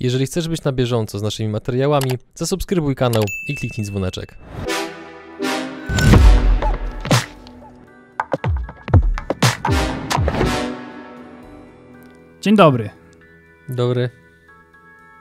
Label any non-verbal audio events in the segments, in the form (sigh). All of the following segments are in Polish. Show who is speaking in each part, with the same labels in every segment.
Speaker 1: Jeżeli chcesz być na bieżąco z naszymi materiałami, zasubskrybuj kanał i kliknij dzwoneczek.
Speaker 2: Dzień dobry.
Speaker 1: Dobry.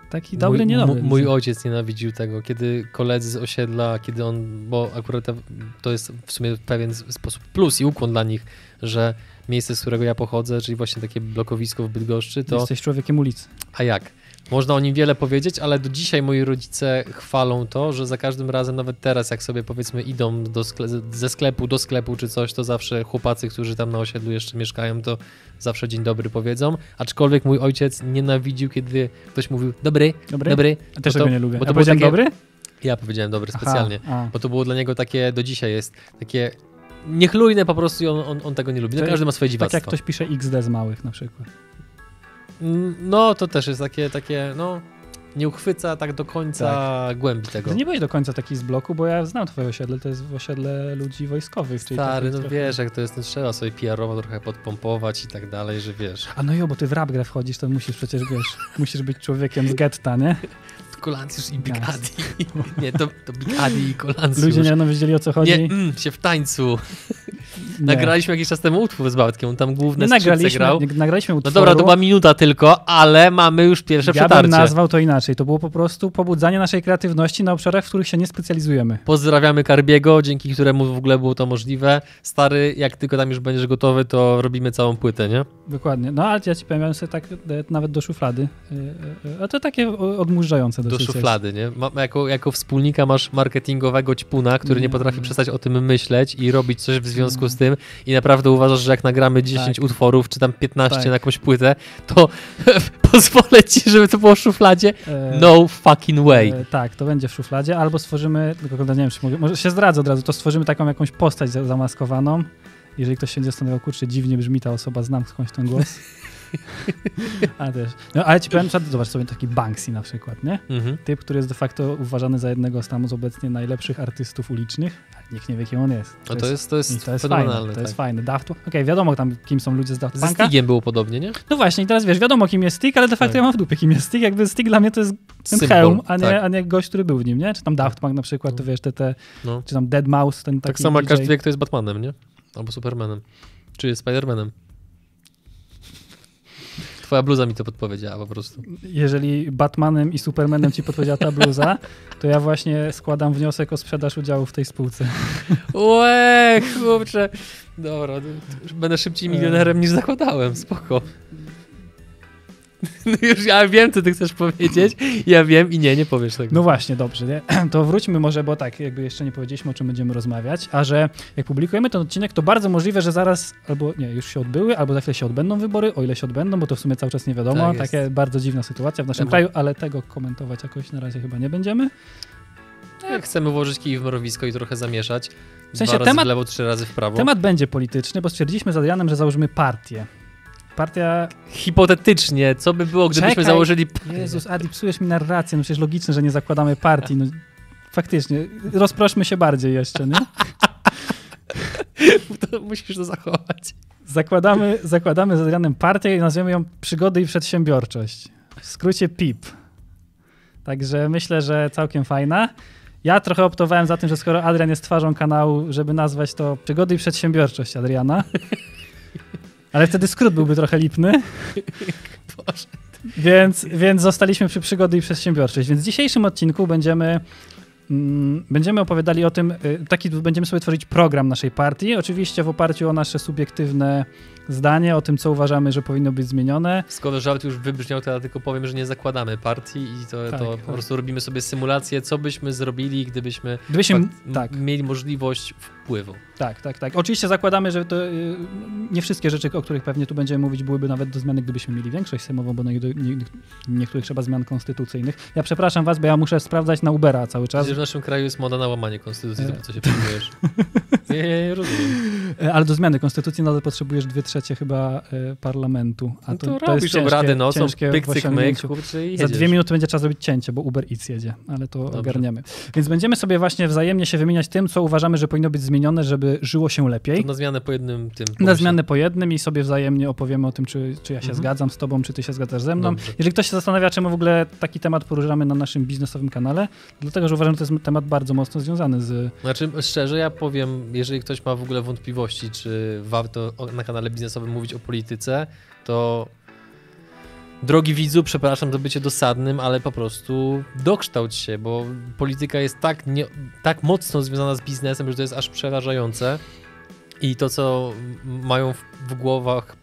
Speaker 2: Taki dobry,
Speaker 1: mój,
Speaker 2: niedobry.
Speaker 1: Mój ojciec nienawidził tego, kiedy koledzy z osiedla, kiedy on, bo akurat to- to jest w sumie w pewien sposób plus i ukłon dla nich, że miejsce, z którego ja pochodzę, czyli właśnie takie blokowisko w Bydgoszczy, to
Speaker 2: Jesteś człowiekiem ulicy.
Speaker 1: a jak? Można o nim wiele powiedzieć, ale do dzisiaj moi rodzice chwalą to, że za każdym razem, nawet teraz, jak sobie powiedzmy idą skle- ze sklepu do sklepu czy coś, to zawsze chłopacy, którzy tam na osiedlu jeszcze mieszkają, to zawsze dzień dobry powiedzą. Aczkolwiek mój ojciec nienawidził, kiedy ktoś mówił dobry,
Speaker 2: Dobry?
Speaker 1: dobry.
Speaker 2: Ja też
Speaker 1: to-
Speaker 2: tego nie lubię.
Speaker 1: bo
Speaker 2: A
Speaker 1: to było
Speaker 2: powiedziałem
Speaker 1: takie-
Speaker 2: dobry?
Speaker 1: Ja powiedziałem dobry
Speaker 2: Aha,
Speaker 1: specjalnie,
Speaker 2: a.
Speaker 1: bo to było dla niego takie, do dzisiaj jest takie niechlujne po prostu i on, on, on tego nie lubi. No, każdy ma swoje
Speaker 2: Tak
Speaker 1: dziwactwo.
Speaker 2: jak ktoś pisze XD z małych na przykład.
Speaker 1: No, to też jest takie, takie, no, nie uchwyca tak do końca
Speaker 2: Tak.
Speaker 1: głębi tego.
Speaker 2: Ty nie byłeś do końca taki z bloku, bo ja znam twoje osiedle, to jest osiedle ludzi wojskowych.
Speaker 1: Stary, no
Speaker 2: trochę-
Speaker 1: wiesz, jak to jest, no trzeba sobie PR-owo trochę podpompować i tak dalej, że wiesz.
Speaker 2: A no jo, bo ty w rap grę wchodzisz, to musisz przecież, wiesz, musisz być człowiekiem z getta, nie?
Speaker 1: Kolancjusz i Big
Speaker 2: Jasne.
Speaker 1: Adi. (laughs) Nie, to, to Big Adi i Kolancjusz.
Speaker 2: Ludzie nie będą wiedzieli o co chodzi.
Speaker 1: Nie, mm, się w tańcu. (laughs)
Speaker 2: Nie.
Speaker 1: Nagraliśmy jakiś czas temu utwór z Bartkiem, on tam główne skrzypce
Speaker 2: nagraliśmy,
Speaker 1: grał.
Speaker 2: nagraliśmy
Speaker 1: No
Speaker 2: utworu.
Speaker 1: dobra, to była minuta tylko, ale mamy już pierwsze
Speaker 2: Ja bym
Speaker 1: przetarcie.
Speaker 2: nazwał to inaczej. To było po prostu pobudzanie naszej kreatywności na obszarach, w których się nie specjalizujemy.
Speaker 1: Pozdrawiamy Karbiego, dzięki któremu w ogóle było to możliwe. Stary, jak tylko tam już będziesz gotowy, to robimy całą płytę, nie?
Speaker 2: Dokładnie. No ale ja ci powiem, ja bym sobie tak nawet do szuflady. e, e, A to takie odmurzające
Speaker 1: Do szuflady, nie? Ma, jako, jako wspólnika masz marketingowego ćpuna, który nie
Speaker 2: Nie.
Speaker 1: potrafi przestać o tym myśleć i robić coś w związku z tym i naprawdę uważasz, że jak nagramy 10
Speaker 2: Tak.
Speaker 1: utworów, czy tam 15
Speaker 2: Tak.
Speaker 1: na jakąś płytę, to (laughs) pozwolę ci, żeby to było w szufladzie?
Speaker 2: E,
Speaker 1: No fucking way.
Speaker 2: E, tak, to będzie w szufladzie, albo stworzymy, tylko nie wiem, czy mogę, może się zdradzę od razu, to stworzymy taką jakąś postać za- zamaskowaną. Jeżeli ktoś się nie zastanawiał, kurczę, dziwnie brzmi ta osoba, znam skądś ten głos. (laughs) (laughs) A też. No, ale ci powiem, zobacz sobie taki Banksy na przykład, nie?
Speaker 1: Mhm.
Speaker 2: Typ, który jest de facto uważany za jednego z tam z obecnie najlepszych artystów ulicznych, ale nikt nie wie, kim on jest.
Speaker 1: No to jest, to jest,
Speaker 2: to jest fajne,
Speaker 1: fenomenalne.
Speaker 2: to jest
Speaker 1: tak.
Speaker 2: fajne. Daft, okej, wiadomo tam, kim są ludzie z Daft Punka.
Speaker 1: Stigiem było podobnie, nie?
Speaker 2: No właśnie, i teraz wiesz, wiadomo kim jest Stig, ale de facto
Speaker 1: Tak.
Speaker 2: ja mam w dupie kim jest Stig. Jakby Stig dla mnie to jest ten
Speaker 1: Symbol,
Speaker 2: hełm, a nie,
Speaker 1: tak.
Speaker 2: a nie gość, który był w nim, nie? Czy tam Daft Punk na przykład, to wiesz, te, te
Speaker 1: No.
Speaker 2: czy tam Dead Mouse, ten taki
Speaker 1: Tak samo jak
Speaker 2: DJ.
Speaker 1: każdy wie, kto jest Batmanem, nie? Albo Supermanem. Czy Spidermanem. Twoja bluza mi to podpowiedziała po prostu.
Speaker 2: Jeżeli Batmanem i Supermanem ci podpowiedziała ta bluza, to ja właśnie składam wniosek o sprzedaż udziału w tej spółce.
Speaker 1: Łe, chłopcze. Dobra, będę szybciej milionerem niż zakładałem, spoko. No już ja wiem, co ty chcesz powiedzieć. Ja wiem i nie, nie powiesz tego.
Speaker 2: No właśnie, dobrze. Nie? (clears throat) To wróćmy może, bo tak, jakby jeszcze nie powiedzieliśmy, o czym będziemy rozmawiać, a że jak publikujemy ten odcinek, to bardzo możliwe, że zaraz, albo nie, już się odbyły, albo za chwilę się odbędą wybory, o ile się odbędą, bo to w sumie cały czas nie wiadomo.
Speaker 1: Tak.
Speaker 2: Takie bardzo dziwna sytuacja w naszym
Speaker 1: Temu-
Speaker 2: kraju, ale tego komentować jakoś na razie chyba nie będziemy.
Speaker 1: Jak chcemy włożyć kij w mrowisko i trochę zamieszać.
Speaker 2: W sensie
Speaker 1: Dwa razy
Speaker 2: temat-
Speaker 1: w lewo, trzy razy w prawo.
Speaker 2: Temat będzie polityczny, bo stwierdziliśmy z Adrianem, że założymy partię. Partia...
Speaker 1: Hipotetycznie, co by było, gdybyśmy
Speaker 2: Czekaj.
Speaker 1: założyli...
Speaker 2: Jezus, Adi, psujesz mi narrację, no przecież logiczne, że nie zakładamy partii. No, faktycznie, rozproszmy się bardziej jeszcze, nie? (laughs)
Speaker 1: To musisz to zachować.
Speaker 2: Zakładamy, zakładamy z Adrianem partię i nazwiemy ją Przygody i Przedsiębiorczość. W skrócie PIP. Także myślę, że całkiem fajna. Ja trochę optowałem za tym, że skoro Adrian jest twarzą kanału, żeby nazwać to Przygody i Przedsiębiorczość Adriana. Ale wtedy skrót byłby trochę lipny.
Speaker 1: Boże.
Speaker 2: Więc, więc zostaliśmy przy przygody i przedsiębiorczość. Więc w dzisiejszym odcinku będziemy, mm, będziemy opowiadali o tym, y, taki będziemy sobie tworzyć program naszej partii, oczywiście w oparciu o nasze subiektywne zdanie, o tym, co uważamy, że powinno być zmienione.
Speaker 1: Skoro żart już wybrzmiał, to ja tylko powiem, że nie zakładamy partii i to,
Speaker 2: Tak,
Speaker 1: to
Speaker 2: tak.
Speaker 1: po prostu robimy sobie symulację, co byśmy zrobili, gdybyśmy
Speaker 2: Gdybyśmy, tak,
Speaker 1: mieli możliwość wpływu.
Speaker 2: tak, tak, tak. Oczywiście zakładamy, że to y, nie wszystkie rzeczy, o których pewnie tu będziemy mówić, byłyby nawet do zmiany, gdybyśmy mieli większość sejmową, bo na nie, nie, niektórych trzeba zmian konstytucyjnych. Ja przepraszam was, bo ja muszę sprawdzać na Ubera cały czas.
Speaker 1: Przecież w naszym kraju jest moda na łamanie konstytucji, to po co się przejmujesz? (laughs) Nie, nie, nie rozumiem.
Speaker 2: E, ale do zmiany konstytucji nadal potrzebujesz dwie trzecie chyba e, parlamentu. A
Speaker 1: No
Speaker 2: to,
Speaker 1: to,
Speaker 2: to
Speaker 1: robisz
Speaker 2: jest ciężkie,
Speaker 1: nocą, pyk, cyk, myk, kurczę i
Speaker 2: Za dwie minuty będzie trzeba zrobić cięcie, bo Uber Eats jedzie, ale to
Speaker 1: Dobrze.
Speaker 2: ogarniemy. Więc będziemy sobie właśnie wzajemnie się wymieniać tym, co uważamy, że powinno być zmienione, żeby żyło się lepiej.
Speaker 1: To na zmianę po jednym tym.
Speaker 2: Na
Speaker 1: pomyśle.
Speaker 2: zmianę po jednym i sobie wzajemnie opowiemy o tym, czy, czy ja się
Speaker 1: Mhm.
Speaker 2: zgadzam z tobą, czy ty się zgadzasz ze mną.
Speaker 1: Dobrze.
Speaker 2: Jeżeli ktoś się zastanawia, czemu w ogóle taki temat poruszamy na naszym biznesowym kanale, dlatego, że uważam, że to jest temat bardzo mocno związany z...
Speaker 1: Znaczy, szczerze, ja powiem, jeżeli ktoś ma w ogóle wątpliwości, czy warto na kanale biznesowym mówić o polityce, to drogi widzu, przepraszam za bycie dosadnym, ale po prostu dokształć się, bo polityka jest tak, nie, tak mocno związana z biznesem, że to jest aż przerażające. I to, co mają w, głowach,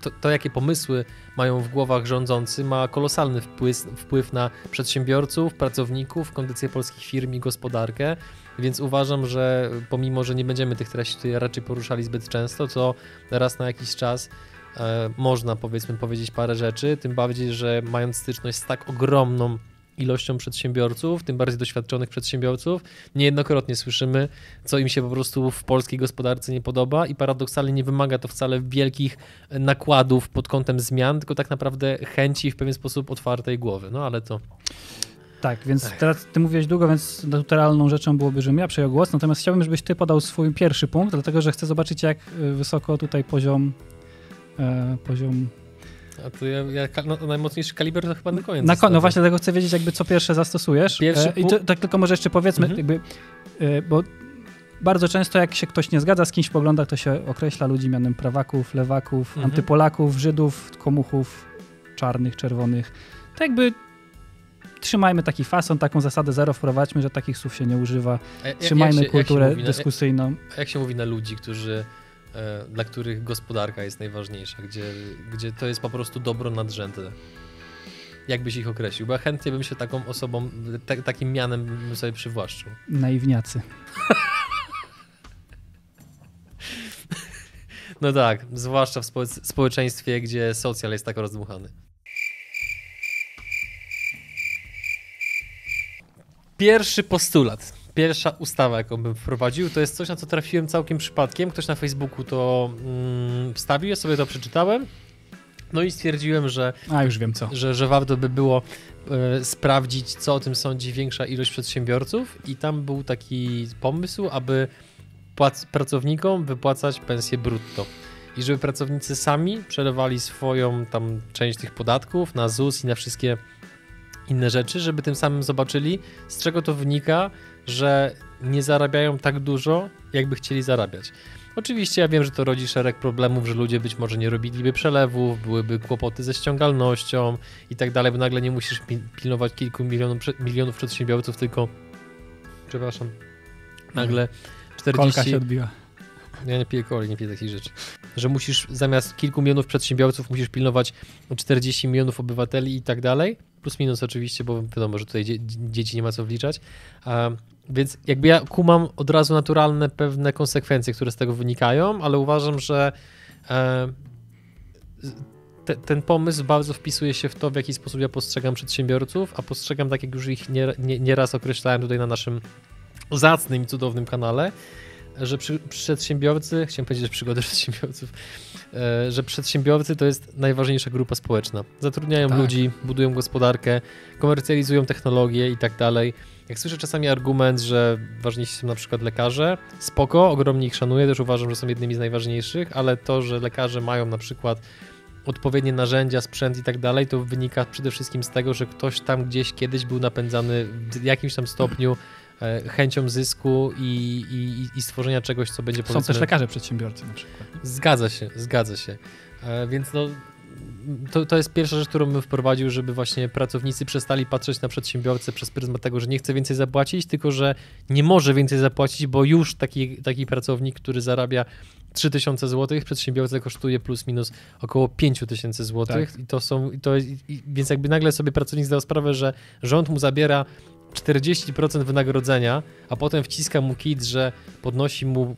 Speaker 1: to, to, jakie pomysły mają w głowach rządzący, ma kolosalny wpływ, wpływ na przedsiębiorców, pracowników, kondycję polskich firm i gospodarkę. Więc uważam, że pomimo, że nie będziemy tych treści raczej poruszali zbyt często, to raz na jakiś czas e, można powiedzmy powiedzieć parę rzeczy, tym bardziej, że mając styczność z tak ogromną ilością przedsiębiorców, tym bardziej doświadczonych przedsiębiorców, niejednokrotnie słyszymy, co im się po prostu w polskiej gospodarce nie podoba i paradoksalnie nie wymaga to wcale wielkich nakładów pod kątem zmian, tylko tak naprawdę chęci w pewien sposób otwartej głowy. No ale to
Speaker 2: Tak, więc teraz ty mówiłeś długo, więc naturalną rzeczą byłoby, żebym ja przejął głos, natomiast chciałbym, żebyś ty podał swój pierwszy punkt, dlatego, że chcę zobaczyć, jak y, wysoko tutaj poziom... E, poziom
Speaker 1: a to ja, ja, no, najmocniejszy kaliber to chyba na koniec.
Speaker 2: Na, ko- no właśnie, dlatego chcę wiedzieć, jakby co pierwsze zastosujesz.
Speaker 1: Pierwszy
Speaker 2: E, I to, tak tylko może jeszcze powiedzmy,
Speaker 1: Mhm.
Speaker 2: jakby, e, bo bardzo często jak się ktoś nie zgadza z kimś w poglądach, to się określa ludzi mianem prawaków, lewaków,
Speaker 1: Mhm.
Speaker 2: antypolaków, Żydów, komuchów, czarnych, czerwonych. To jakby trzymajmy taki fason, taką zasadę zero wprowadźmy, że takich słów się nie używa.
Speaker 1: Jak-
Speaker 2: Trzymajmy
Speaker 1: jak się-
Speaker 2: kulturę
Speaker 1: jak na-
Speaker 2: dyskusyjną.
Speaker 1: Jak się mówi na ludzi, którzy, e, dla których gospodarka jest najważniejsza, gdzie, gdzie to jest po prostu dobro nadrzędne? Jak byś ich określił? Bo ja chętnie bym się taką osobą, ta, takim mianem bym sobie przywłaszczył.
Speaker 2: Naiwniacy. (laughs)
Speaker 1: No tak, zwłaszcza w społecz- społeczeństwie, gdzie socjal jest tak rozdmuchany. Pierwszy postulat, pierwsza ustawa, jaką bym wprowadził, to jest coś, na co trafiłem całkiem przypadkiem. Ktoś na Facebooku to mm, wstawił, ja sobie to przeczytałem. No i stwierdziłem, że
Speaker 2: A, już wiem co.
Speaker 1: że, że warto by było e, sprawdzić, co o tym sądzi większa ilość przedsiębiorców i tam był taki pomysł, aby płac- pracownikom wypłacać pensję brutto. I żeby pracownicy sami przelewali swoją tam część tych podatków na ZUS i na wszystkie inne rzeczy, żeby tym samym zobaczyli, z czego to wynika, że nie zarabiają tak dużo, jakby chcieli zarabiać. Oczywiście ja wiem, że to rodzi szereg problemów, że ludzie być może nie robiliby przelewów, byłyby kłopoty ze ściągalnością i tak dalej, bo nagle nie musisz pi- pilnować kilku milionów, milionów przedsiębiorców, tylko przepraszam, nagle
Speaker 2: Kolka
Speaker 1: 40...
Speaker 2: się odbiła.
Speaker 1: Ja nie piję coli, nie piję takich rzeczy. Że musisz zamiast kilku milionów przedsiębiorców musisz pilnować 40 milionów obywateli i tak dalej. Plus minus oczywiście, bo wiadomo, że tutaj dzie dzieci nie ma co wliczać. Więc jakby ja kumam od razu naturalne pewne konsekwencje, które z tego wynikają, ale uważam, że e, te, ten pomysł bardzo wpisuje się w to, w jaki sposób ja postrzegam przedsiębiorców, a postrzegam tak, jak już ich nie, nie, nieraz określałem tutaj na naszym zacnym i cudownym kanale, że przy, przedsiębiorcy, chciałem powiedzieć, że przygody (laughs) przedsiębiorców, e, że przedsiębiorcy to jest najważniejsza grupa społeczna. Zatrudniają
Speaker 2: Tak.
Speaker 1: ludzi, budują gospodarkę, komercjalizują technologię i tak dalej. Jak słyszę czasami argument, że ważniejsi są na przykład lekarze, spoko, ogromnie ich szanuję, też uważam, że są jednymi z najważniejszych, ale to, że lekarze mają na przykład odpowiednie narzędzia, sprzęt i tak dalej, to wynika przede wszystkim z tego, że ktoś tam gdzieś kiedyś był napędzany w jakimś tam stopniu chęcią zysku i, i, i stworzenia czegoś, co będzie
Speaker 2: Są
Speaker 1: powiedzmy...
Speaker 2: też lekarze przedsiębiorcy na przykład.
Speaker 1: Zgadza się, zgadza się. E, więc no, to, to jest pierwsza rzecz, którą bym wprowadził, żeby właśnie pracownicy przestali patrzeć na przedsiębiorcę przez pryzmat tego, że nie chce więcej zapłacić, tylko że nie może więcej zapłacić, bo już taki, taki pracownik, który zarabia 3000 zł, przedsiębiorca kosztuje plus minus około 5000 zł.
Speaker 2: Tak.
Speaker 1: I to są, i to, i- więc jakby nagle sobie pracownik zdał sprawę, że rząd mu zabiera 40% wynagrodzenia, a potem wciska mu kit, że podnosi mu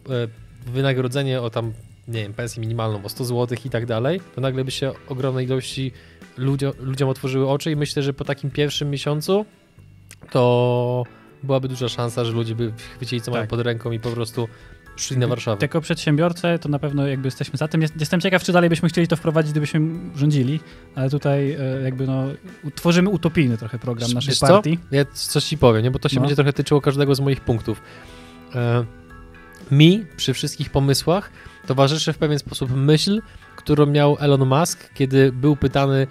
Speaker 1: e, wynagrodzenie o tam, nie wiem, pensję minimalną o 100 zł i tak dalej, to nagle by się ogromnej ilości ludziom, ludziom otworzyły oczy i myślę, że po takim pierwszym miesiącu to byłaby duża szansa, że ludzie by chwycili co mają
Speaker 2: Tak.
Speaker 1: pod ręką i po prostu szli na Warszawę.
Speaker 2: Jako przedsiębiorcę to na pewno jakby jesteśmy za tym. Jest- Jestem ciekaw, czy dalej byśmy chcieli to wprowadzić, gdybyśmy rządzili, ale tutaj e, jakby no, tworzymy utopijny trochę program naszej
Speaker 1: Wiesz co?
Speaker 2: partii.
Speaker 1: Ja coś ci powiem, nie? bo to się
Speaker 2: No.
Speaker 1: będzie trochę tyczyło każdego z moich punktów. E, mi przy wszystkich pomysłach towarzyszy w pewien sposób myśl, którą miał Elon Musk, kiedy był pytany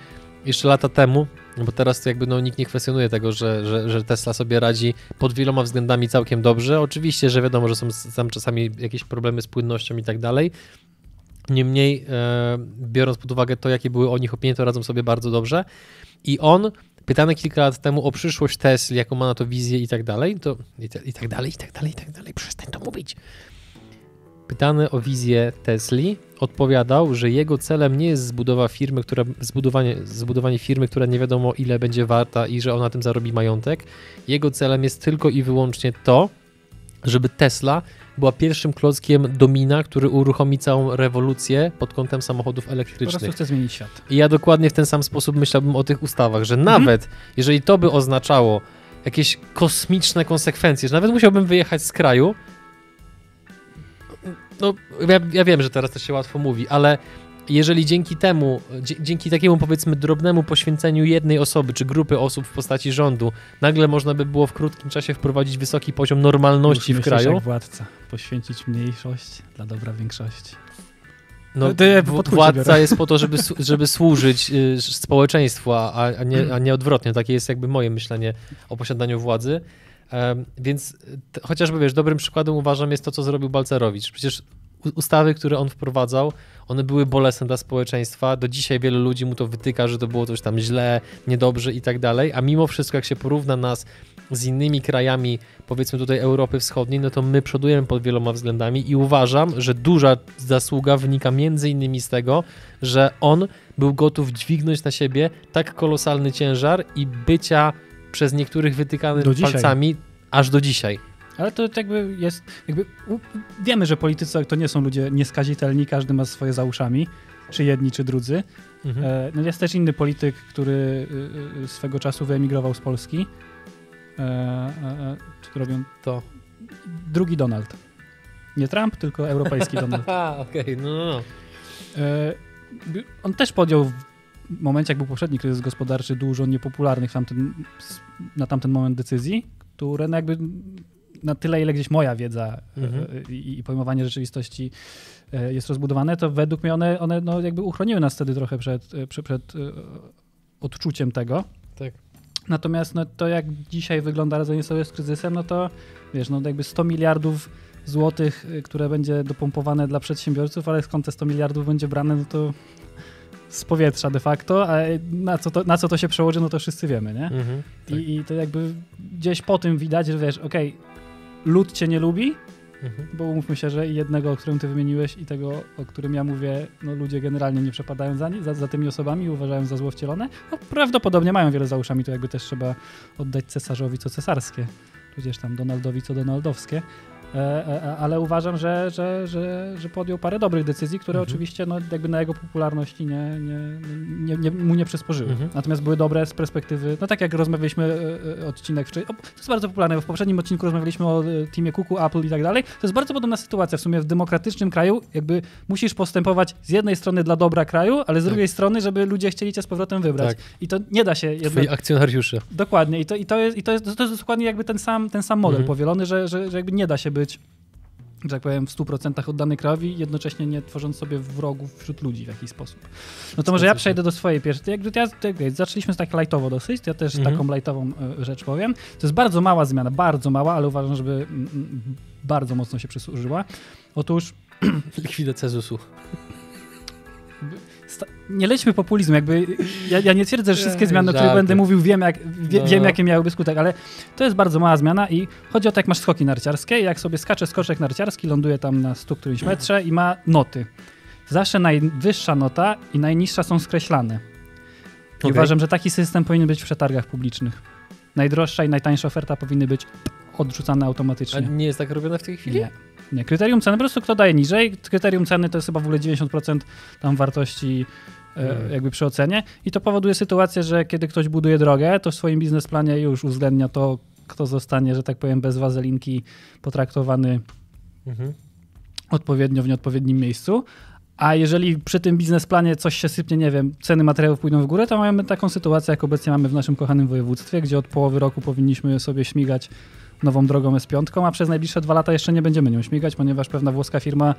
Speaker 1: jeszcze lata temu, bo teraz jakby no, nikt nie kwestionuje tego, że, że, że Tesla sobie radzi pod wieloma względami całkiem dobrze. Oczywiście, że wiadomo, że są tam czasami jakieś problemy z płynnością i tak dalej. Niemniej, e, biorąc pod uwagę to, jakie były o nich opinie, to radzą sobie bardzo dobrze. I on, pytany kilka lat temu o przyszłość Tesla, jaką ma na to wizję i tak dalej, to i, te, i tak dalej, i tak dalej, i tak dalej, przestań to mówić. Pytany o wizję Tesli, odpowiadał, że jego celem nie jest zbudowa firmy, która, zbudowanie, zbudowanie firmy, która nie wiadomo ile będzie warta i że on na tym zarobi majątek. Jego celem jest tylko i wyłącznie to, żeby Tesla była pierwszym klockiem domina, który uruchomi całą rewolucję pod kątem samochodów
Speaker 2: Po
Speaker 1: elektrycznych.
Speaker 2: prostu chce zmienić świat.
Speaker 1: I ja dokładnie w ten sam sposób myślałbym o tych ustawach, że
Speaker 2: Mhm.
Speaker 1: nawet jeżeli to by oznaczało jakieś kosmiczne konsekwencje, że nawet musiałbym wyjechać z kraju, no ja, ja wiem, że teraz to się łatwo mówi, ale jeżeli dzięki temu, dzięki takiemu powiedzmy drobnemu poświęceniu jednej osoby czy grupy osób w postaci rządu, nagle można by było w krótkim czasie wprowadzić wysoki poziom normalności
Speaker 2: Już
Speaker 1: w kraju,
Speaker 2: jak władca. Poświęcić mniejszość dla dobra większości.
Speaker 1: No,
Speaker 2: ja
Speaker 1: władca
Speaker 2: biorę.
Speaker 1: jest po to, żeby, żeby służyć y, społeczeństwu, a, a, nie, a nie odwrotnie. Takie jest jakby moje myślenie o posiadaniu władzy. Więc chociażby wiesz, dobrym przykładem uważam jest to, co zrobił Balcerowicz. Przecież ustawy, które on wprowadzał, one były bolesne dla społeczeństwa. Do dzisiaj wielu ludzi mu to wytyka, że to było coś tam źle, niedobrze i tak dalej. A mimo wszystko, jak się porówna nas z innymi krajami, powiedzmy tutaj Europy Wschodniej, no to my przodujemy pod wieloma względami i uważam, że duża zasługa wynika między innymi z tego, że on był gotów dźwignąć na siebie tak kolosalny ciężar i bycia przez niektórych wytykany
Speaker 2: Do dzisiaj.
Speaker 1: palcami aż do dzisiaj.
Speaker 2: Ale to jakby jest, jakby wiemy, że politycy to nie są ludzie nieskazitelni, każdy ma swoje za uszami, czy jedni, czy drudzy.
Speaker 1: Mhm.
Speaker 2: E, no jest też inny polityk, który y, y, swego czasu wyemigrował z Polski. E, e, e, czy to robią?
Speaker 1: To.
Speaker 2: Drugi Donald. Nie Trump, tylko europejski Donald. (laughs)
Speaker 1: Okej, no, no, no.
Speaker 2: E, by- on też podjął momencie, jak był poprzedni kryzys gospodarczy, dużo niepopularnych w tamtym, na tamten moment decyzji, które no jakby na tyle, ile gdzieś moja wiedza e,
Speaker 1: Mhm.
Speaker 2: i, i pojmowanie rzeczywistości e, jest rozbudowane, to według mnie one, one no jakby uchroniły nas wtedy trochę przed, e, przed, przed e, odczuciem tego.
Speaker 1: Tak.
Speaker 2: Natomiast no, to, jak dzisiaj wygląda radzenie sobie z kryzysem, no to wiesz, no jakby 100 miliardów złotych, które będzie dopompowane dla przedsiębiorców, ale skąd te 100 miliardów będzie brane, no to z powietrza de facto, a na co to, na co to się przełoży, no to wszyscy wiemy, nie?
Speaker 1: Mhm. Tak.
Speaker 2: I, I to jakby gdzieś po tym widać, że wiesz, okej, lud cię nie lubi,
Speaker 1: Mhm.
Speaker 2: bo umówmy się, że jednego, o którym ty wymieniłeś i tego, o którym ja mówię, no ludzie generalnie nie przepadają za, za, za tymi osobami i uważają za zło wcielone. No, prawdopodobnie mają wiele za uszami, to jakby też trzeba oddać cesarzowi co cesarskie, tudzież tam Donaldowi co donaldowskie. E, e, e, ale uważam, że, że, że, że podjął parę dobrych decyzji, które
Speaker 1: Mhm.
Speaker 2: oczywiście no, jakby na jego popularności nie, nie, nie, nie, mu nie przysporzyły.
Speaker 1: Mhm.
Speaker 2: Natomiast były dobre z perspektywy, no tak jak rozmawialiśmy odcinek wcześniej, to jest bardzo popularne, bo w poprzednim odcinku rozmawialiśmy o teamie Kuku, Apple i tak dalej. To jest bardzo podobna sytuacja w sumie w demokratycznym kraju, jakby musisz postępować z jednej strony dla dobra kraju, ale z
Speaker 1: Tak.
Speaker 2: drugiej strony, żeby ludzie chcieli cię z powrotem wybrać.
Speaker 1: Tak.
Speaker 2: I to nie da się jedno...
Speaker 1: Twoi akcjonariusze.
Speaker 2: Dokładnie. I to, i to, jest, i to, jest, to jest dokładnie jakby ten sam, ten sam model
Speaker 1: Mhm.
Speaker 2: powielony, że, że, że jakby nie da się być że tak powiem, w 100% oddany krajowi, jednocześnie nie tworząc sobie wrogów wśród ludzi w jakiś sposób. No to może ja przejdę do swojej pierwszej. To ja, jakby zaczęliśmy z tak lightowo dosyć, to ja też
Speaker 1: Mhm.
Speaker 2: taką lightową e, rzecz powiem. To jest bardzo mała zmiana, bardzo mała, ale uważam, żeby mm, mm, bardzo mocno się przysłużyła. Otóż (clears throat)
Speaker 1: Likwidacja ZUS-u.
Speaker 2: Nie lećmy populizmu, jakby ja, ja nie twierdzę, że wszystkie zmiany, o których będę mówił, wiem, jak, wie,
Speaker 1: No.
Speaker 2: wiem jakie miałyby skutek, ale to jest bardzo mała zmiana i chodzi o to, jak masz skoki narciarskie, jak sobie skacze skoczek narciarski, ląduje tam na 100 którymś metrze i ma noty. Zawsze najwyższa nota i najniższa są skreślane. I
Speaker 1: Okej.
Speaker 2: uważam, że taki system powinien być w przetargach publicznych. Najdroższa i najtańsza oferta powinny być odrzucane
Speaker 1: A
Speaker 2: automatycznie.
Speaker 1: nie jest tak robione w tej chwili?
Speaker 2: Nie. Nie, kryterium ceny, po prostu kto daje niżej. Kryterium ceny to jest chyba w ogóle 90% tam wartości e,
Speaker 1: Hmm.
Speaker 2: jakby przy ocenie i to powoduje sytuację, że kiedy ktoś buduje drogę, to w swoim biznesplanie już uwzględnia to, kto zostanie, że tak powiem, bez wazelinki potraktowany
Speaker 1: Mhm.
Speaker 2: odpowiednio w nieodpowiednim miejscu. A jeżeli przy tym biznesplanie coś się sypnie, nie wiem, ceny materiałów pójdą w górę, to mamy taką sytuację, jak obecnie mamy w naszym kochanym województwie, gdzie od połowy roku powinniśmy sobie śmigać nową drogą S5, a przez najbliższe dwa lata jeszcze nie będziemy nią śmigać, ponieważ pewna włoska firma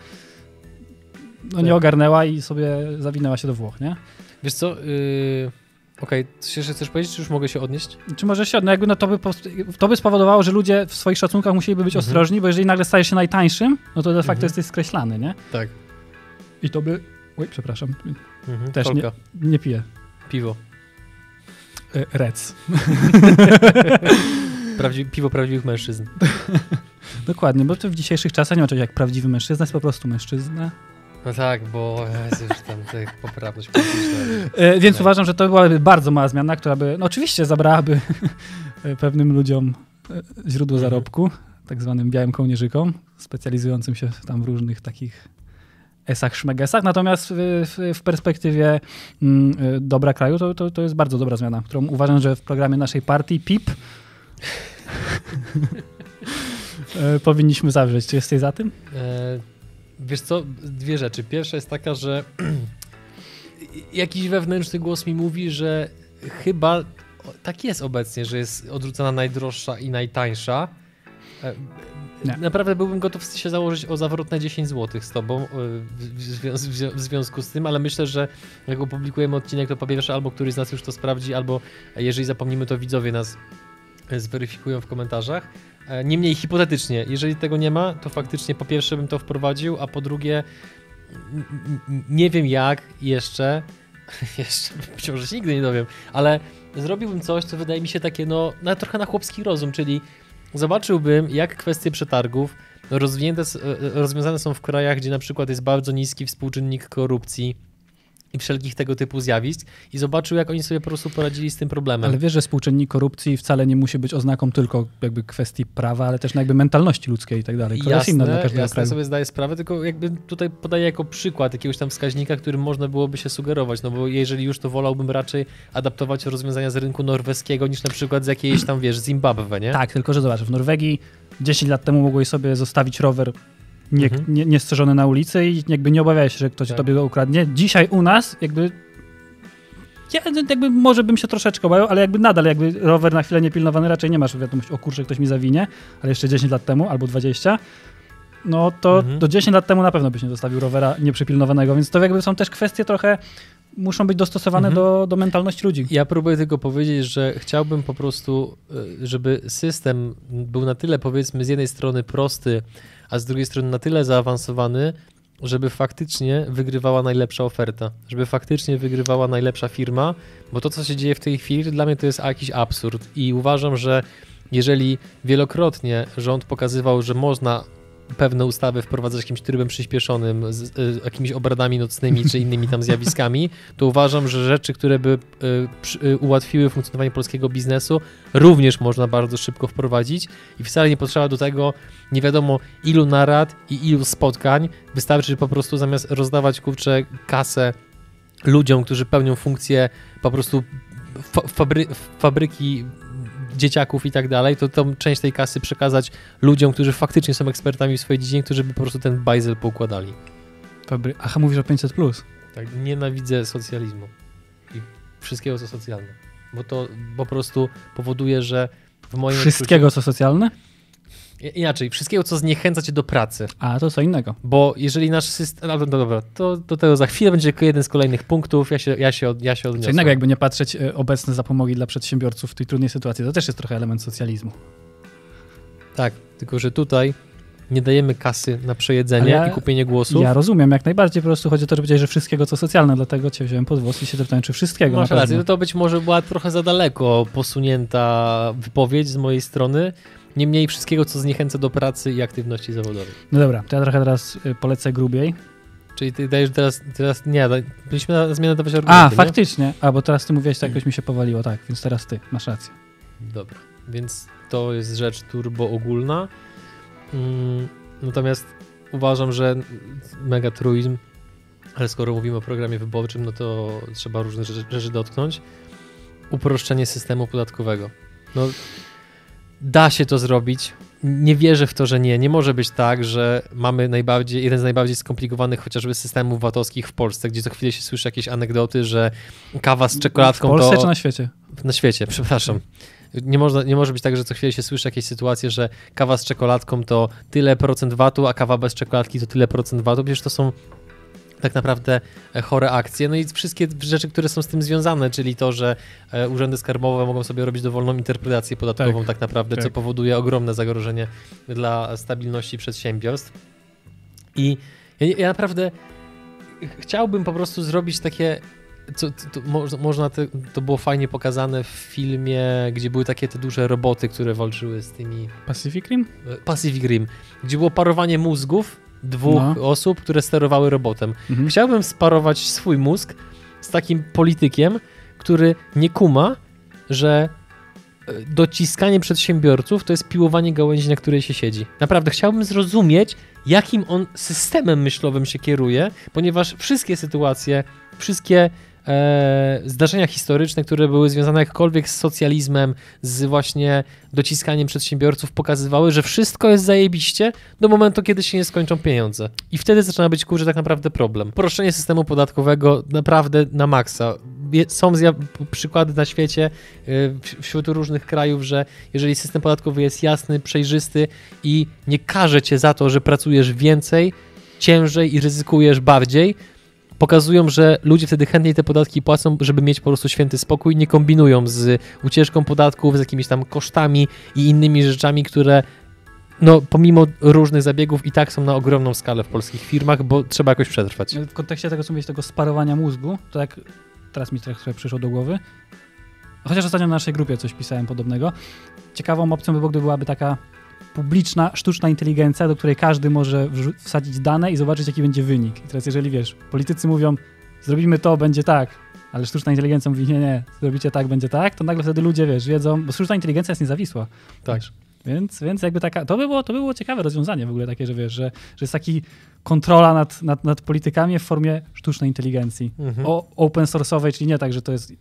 Speaker 2: no, nie
Speaker 1: Tak.
Speaker 2: ogarnęła i sobie zawinęła się do Włoch, nie?
Speaker 1: Wiesz co, yy... okej, coś jeszcze chcesz powiedzieć, czy już mogę się odnieść?
Speaker 2: Czy może się, no jakby no to by, to by spowodowało, że ludzie w swoich szacunkach musieliby być
Speaker 1: Mhm.
Speaker 2: ostrożni, bo jeżeli nagle stajesz się najtańszym, no to de facto
Speaker 1: Mhm.
Speaker 2: jesteś skreślany, nie?
Speaker 1: Tak.
Speaker 2: I to by... Oj, przepraszam,
Speaker 1: Mhm.
Speaker 2: Też
Speaker 1: Kolka,
Speaker 2: nie piję.
Speaker 1: piwo.
Speaker 2: E, Rec. (laughs)
Speaker 1: Prawdzi... Piwo prawdziwych mężczyzn. (laughs)
Speaker 2: Dokładnie, bo to w dzisiejszych czasach nie ma czegoś jak prawdziwy mężczyzna, jest po prostu mężczyzna.
Speaker 1: No tak, bo Jezu, już tam ta poprawność polityczna.
Speaker 2: E, więc
Speaker 1: Tak.
Speaker 2: uważam, że to byłaby bardzo mała zmiana, która by, no oczywiście zabrałaby (laughs) pewnym ludziom e, źródło
Speaker 1: Mhm.
Speaker 2: zarobku, tak zwanym białym kołnierzykom, specjalizującym się tam w różnych takich esach, szmegesach. Natomiast w, w, perspektywie mm, e, dobra kraju to, to, to jest bardzo dobra zmiana, którą uważam, że w programie naszej partii PIP powinniśmy zawrzeć. Czy jesteś za tym?
Speaker 1: E, wiesz co, dwie rzeczy. Pierwsza jest taka, że (clears throat) jakiś wewnętrzny głos mi mówi, że chyba tak jest obecnie, że jest odrzucana najdroższa i najtańsza. E,
Speaker 2: Nie.
Speaker 1: Naprawdę byłbym gotów się założyć o zawrotne 10 zł z tobą e, w, w, zwią- w zwią- w związku z tym, ale myślę, że jak opublikujemy odcinek, to po pierwsze albo któryś z nas już to sprawdzi, albo jeżeli zapomnimy, to widzowie nas e, zweryfikują w komentarzach. E, Niemniej hipotetycznie, jeżeli tego nie ma, to faktycznie po pierwsze bym to wprowadził, a po drugie nie wiem jak jeszcze, (laughs) jeszcze być może się nigdy nie dowiem, ale zrobiłbym coś, co wydaje mi się takie no, no trochę na chłopski rozum, czyli zobaczyłbym jak kwestie przetargów s- e, rozwiązane są w krajach, gdzie na przykład jest bardzo niski współczynnik korupcji i wszelkich tego typu zjawisk i zobaczył jak oni sobie po prostu poradzili z tym problemem.
Speaker 2: Ale wiesz, że współczynnik korupcji wcale nie musi być oznaką tylko jakby kwestii prawa, ale też jakby mentalności ludzkiej i tak dalej. To jest inna dla każdego
Speaker 1: jasne
Speaker 2: kraju.
Speaker 1: sobie zdaję sprawę, tylko jakby tutaj podaję jako przykład jakiegoś tam wskaźnika, którym można byłoby się sugerować, no bo jeżeli już to wolałbym raczej adaptować rozwiązania z rynku norweskiego niż na przykład z jakiejś tam, wiesz, Zimbabwe, nie?
Speaker 2: Tak, tylko że zobacz, w Norwegii 10 lat temu mogłeś sobie zostawić rower nie,
Speaker 1: Mhm.
Speaker 2: nie, niestrzeżony na ulicy i jakby nie obawiałeś się, że ktoś
Speaker 1: Tak.
Speaker 2: tobie go ukradnie. Dzisiaj u nas jakby ja jakby może bym się troszeczkę obawiał, ale jakby nadal jakby rower na chwilę niepilnowany raczej nie masz wiadomość, o kurczę, ktoś mi zawinie, ale jeszcze 10 lat temu albo 20, no to
Speaker 1: Mhm.
Speaker 2: do 10 lat temu na pewno byś nie zostawił rowera nieprzypilnowanego, więc to jakby są też kwestie trochę, muszą być dostosowane
Speaker 1: Mhm.
Speaker 2: do, do mentalności ludzi.
Speaker 1: Ja próbuję tylko powiedzieć, że chciałbym po prostu, y, żeby system był na tyle, powiedzmy, z jednej strony prosty, a z drugiej strony na tyle zaawansowany, żeby faktycznie wygrywała najlepsza oferta, żeby faktycznie wygrywała najlepsza firma, bo to, co się dzieje w tej chwili, dla mnie to jest jakiś absurd. I uważam, że jeżeli wielokrotnie rząd pokazywał, że można pewne ustawy wprowadzać jakimś trybem przyspieszonym, z y, jakimiś obradami nocnymi czy innymi tam zjawiskami, to uważam, że rzeczy, które by y, przy, y, ułatwiły funkcjonowanie polskiego biznesu, również można bardzo szybko wprowadzić i wcale nie potrzeba do tego nie wiadomo ilu narad i ilu spotkań. Wystarczy po prostu zamiast rozdawać kurczę kasę ludziom, którzy pełnią funkcję po prostu fa fabry fabryki dzieciaków i tak dalej, to tą część tej kasy przekazać ludziom, którzy faktycznie są ekspertami w swojej dziedzinie, którzy by po prostu ten bajzel poukładali.
Speaker 2: Dobry. Aha, mówisz o 500+. Plus.
Speaker 1: Tak, nienawidzę socjalizmu i wszystkiego, co socjalne. Bo to po prostu powoduje, że w moim
Speaker 2: Wszystkiego, co socjalne?
Speaker 1: Inaczej, wszystkiego, co zniechęca cię do pracy.
Speaker 2: A, to co innego.
Speaker 1: Bo jeżeli nasz system. No, no dobra, to do tego za chwilę będzie jeden z kolejnych punktów. Ja się, ja się, od, ja się odniosę.
Speaker 2: Co innego, jakby nie patrzeć e, obecne zapomogi dla przedsiębiorców w tej trudnej sytuacji. To też jest trochę element socjalizmu.
Speaker 1: Tak, tylko że tutaj nie dajemy kasy na przejedzenie
Speaker 2: ja-
Speaker 1: i kupienie głosów.
Speaker 2: Ja rozumiem, jak najbardziej po prostu chodzi o to, że powiedziałeś, że wszystkiego, co socjalne, dlatego cię wziąłem pod włos i się zapytałem, czy wszystkiego.
Speaker 1: Masz rację, no to być może była trochę za daleko posunięta wypowiedź z mojej strony. Niemniej wszystkiego, co zniechęca do pracy i aktywności zawodowej.
Speaker 2: No dobra, to ja trochę teraz y, polecę grubiej.
Speaker 1: Czyli ty dajesz teraz, teraz nie, byliśmy na zmianę dawać argumenty,
Speaker 2: A,
Speaker 1: nie?
Speaker 2: faktycznie. A, bo teraz ty mówiłeś, to jakoś mi się powaliło, tak, więc teraz ty, masz rację.
Speaker 1: Dobra, więc to jest rzecz turbo ogólna. Mm, natomiast uważam, że megatruizm, ale skoro mówimy o programie wyborczym, no to trzeba różne rzeczy, rzeczy dotknąć. Uproszczenie systemu podatkowego. No, da się to zrobić. nie wierzę w to, że nie. Nie może być tak, że mamy najbardziej, jeden z najbardziej skomplikowanych chociażby systemów VAT-owskich w Polsce, gdzie co chwilę się słyszy jakieś anegdoty, że kawa z czekoladką
Speaker 2: W Polsce
Speaker 1: to...
Speaker 2: czy na świecie?
Speaker 1: Na świecie, przepraszam. Nie, można, nie może być tak, że co chwilę się słyszy jakieś sytuacje, że kawa z czekoladką to tyle procent VAT-u, a kawa bez czekoladki to tyle procent VAT-u. Przecież to są tak naprawdę e, chore akcje. No i wszystkie rzeczy, które są z tym związane, czyli to, że e, urzędy skarbowe mogą sobie robić dowolną interpretację podatkową tak, tak naprawdę, tak. co powoduje ogromne zagrożenie dla stabilności przedsiębiorstw. I ja, ja naprawdę chciałbym po prostu zrobić takie co, to, to, można te, to było fajnie pokazane w filmie, gdzie były takie te duże roboty, które walczyły z tymi.
Speaker 2: Pacific Rim?
Speaker 1: E, Pacific Rim, gdzie było parowanie mózgów dwóch no. osób, które sterowały robotem. Mhm. Chciałbym sparować swój mózg z takim politykiem, który nie kuma, że e, dociskanie przedsiębiorców to jest piłowanie gałęzi, na której się siedzi. Naprawdę chciałbym zrozumieć, jakim on systemem myślowym się kieruje, ponieważ wszystkie sytuacje, wszystkie e, zdarzenia historyczne, które były związane jakkolwiek z socjalizmem, z właśnie dociskaniem przedsiębiorców, pokazywały, że wszystko jest zajebiście do momentu, kiedy się nie skończą pieniądze. I wtedy zaczyna być, kurczę, tak naprawdę problem. Proszczenie systemu podatkowego naprawdę na maksa. Są przykłady na świecie, e, wśród różnych krajów, że jeżeli system podatkowy jest jasny, przejrzysty i nie karze cię za to, że pracujesz więcej, ciężej i ryzykujesz bardziej, pokazują, że ludzie wtedy chętniej te podatki płacą, żeby mieć po prostu święty spokój, nie kombinują z ucieczką podatków, z jakimiś tam kosztami i innymi rzeczami, które no, pomimo różnych zabiegów i tak są na ogromną skalę w polskich firmach, bo trzeba jakoś przetrwać.
Speaker 2: W kontekście tego, co mówisz, tego sparowania mózgu, to jak teraz mi trochę przyszło do głowy, chociaż ostatnio na naszej grupie coś pisałem podobnego, ciekawą opcją by było, gdyby byłaby taka publiczna, sztuczna inteligencja, do której każdy może wsadzić dane i zobaczyć, jaki będzie wynik. I teraz, jeżeli wiesz, politycy mówią, zrobimy to, będzie tak, ale sztuczna inteligencja mówi, nie, nie, zrobicie tak, będzie tak, to nagle wtedy ludzie, wiesz, wiedzą, bo sztuczna inteligencja jest niezawisła.
Speaker 1: Tak.
Speaker 2: Wiesz, więc, więc jakby taka, to by, było, to by było ciekawe rozwiązanie w ogóle takie, że wiesz, że, że jest taki kontrola nad, nad, nad politykami w formie sztucznej inteligencji. Mhm. O, open source'owej, czyli nie tak, że to jest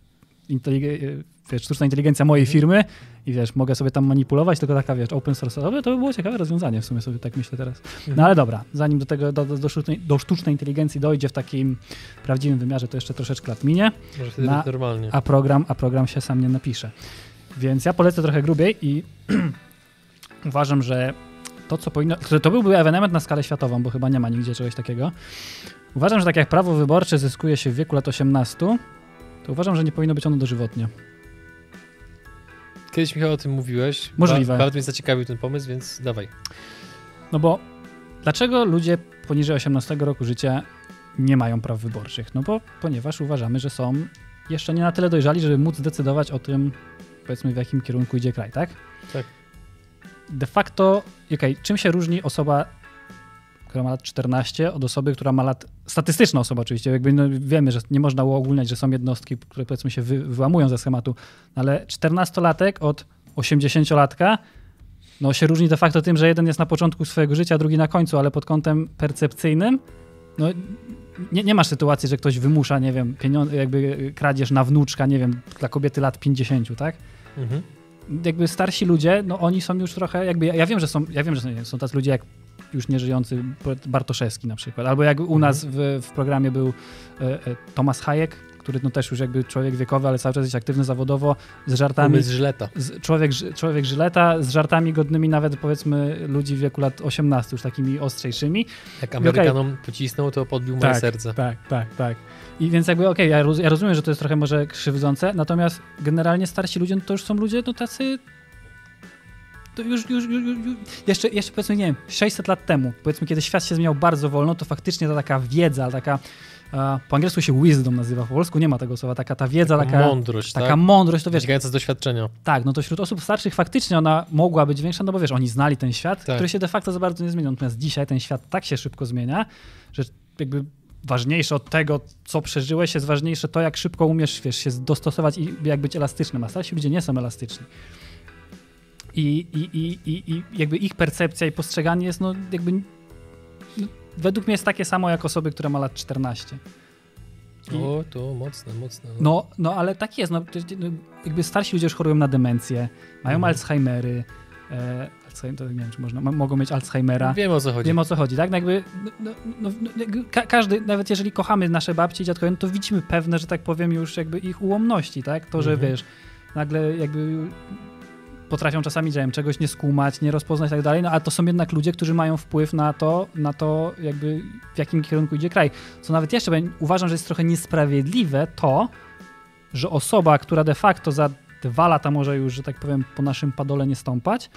Speaker 2: inteligencja wiesz, sztuczna inteligencja mojej mhm. firmy i wiesz, mogę sobie tam manipulować, tylko taka, wiesz, open source, to by było ciekawe rozwiązanie w sumie sobie tak myślę teraz. No mhm. ale dobra, zanim do tego, do, do, sztucznej, do sztucznej inteligencji dojdzie w takim prawdziwym wymiarze, to jeszcze troszeczkę lat minie.
Speaker 1: Może wtedy na, normalnie.
Speaker 2: A program, a program się sam nie napisze. Więc ja polecę trochę grubiej i (clears throat) uważam, że to, co powinno. To byłby ewenement na skalę światową, bo chyba nie ma nigdzie czegoś takiego. Uważam, że tak jak prawo wyborcze zyskuje się w wieku lat 18, to uważam, że nie powinno być ono dożywotnie.
Speaker 1: Kiedyś Michał o tym mówiłeś.
Speaker 2: Możliwe.
Speaker 1: Bardzo mnie zaciekawił ten pomysł, więc dawaj.
Speaker 2: No bo dlaczego ludzie poniżej 18 roku życia nie mają praw wyborczych? No bo ponieważ uważamy, że są jeszcze nie na tyle dojrzali, żeby móc decydować o tym, powiedzmy, w jakim kierunku idzie kraj, tak?
Speaker 1: Tak.
Speaker 2: De facto, okay, czym się różni osoba która ma lat 14, od osoby, która ma lat. Statystyczna osoba oczywiście, jakby no wiemy, że nie można uogólniać, że są jednostki, które powiedzmy się wy, wyłamują ze schematu, ale 14-latek od 80-latka no, się różni de facto tym, że jeden jest na początku swojego życia, drugi na końcu, ale pod kątem percepcyjnym no, nie, nie masz sytuacji, że ktoś wymusza, nie wiem, pieniądze, jakby kradzież na wnuczka, nie wiem, dla kobiety lat 50, tak? Mhm. Jakby starsi ludzie, no oni są już trochę, jakby, ja, ja wiem, że są, ja wiem, że są, są tacy ludzie jak już nieżyjący Bartoszewski na przykład. Albo jak u nas w, w programie był e, e, Tomasz Hayek, który no też już jakby człowiek wiekowy, ale cały czas jest aktywny zawodowo, z żartami.
Speaker 1: z Żyleta.
Speaker 2: Z, człowiek, człowiek Żyleta, z żartami godnymi nawet powiedzmy ludzi w wieku lat 18, już takimi ostrzejszymi.
Speaker 1: Jak Amerykanom okay. pocisnął, to podbił
Speaker 2: tak,
Speaker 1: moje serce.
Speaker 2: Tak, tak, tak. I więc jakby okej, okay, ja, ja, rozumiem, że to jest trochę może krzywdzące, natomiast generalnie starsi ludzie no to już są ludzie no tacy to już, już, już, już, jeszcze, jeszcze powiedzmy, nie wiem, 600 lat temu, powiedzmy, kiedy świat się zmieniał bardzo wolno, to faktycznie ta taka wiedza, taka po angielsku się wisdom nazywa, po polsku nie ma tego słowa, taka ta wiedza, taka,
Speaker 1: taka mądrość,
Speaker 2: taka
Speaker 1: tak?
Speaker 2: mądrość, to wiesz.
Speaker 1: Wynikająca z doświadczenia.
Speaker 2: Tak, no to wśród osób starszych faktycznie ona mogła być większa, no bo wiesz, oni znali ten świat, tak. który się de facto za bardzo nie zmienił. Natomiast dzisiaj ten świat tak się szybko zmienia, że jakby ważniejsze od tego, co przeżyłeś, jest ważniejsze to, jak szybko umiesz, wiesz, się dostosować i jak być elastycznym, a starsi ludzie nie są elastyczni. I, i, i, i, i jakby ich percepcja i postrzeganie jest no jakby no, według mnie jest takie samo jak osoby, które ma lat 14.
Speaker 1: I, o, to mocne, mocne.
Speaker 2: No. no, no ale tak jest. No, no, jakby starsi ludzie już chorują na demencję, mają mhm. Alzheimery, e, to nie wiem, czy można, mogą mieć Alzheimera.
Speaker 1: Wiem o co chodzi.
Speaker 2: Wiem o co chodzi, tak? No jakby, no, no, no, ka każdy, nawet jeżeli kochamy nasze babci i dziadkowie, no to widzimy pewne, że tak powiem, już jakby ich ułomności, tak? To, że
Speaker 1: Mhm.
Speaker 2: wiesz, nagle jakby potrafią czasami, że wiem, czegoś nie skumać, nie rozpoznać i tak dalej, no ale to są jednak ludzie, którzy mają wpływ na to, na to jakby w jakim kierunku idzie kraj. Co nawet jeszcze uważam, że jest trochę niesprawiedliwe to, że osoba, która de facto za dwa lata może już, że tak powiem, po naszym padole nie stąpać,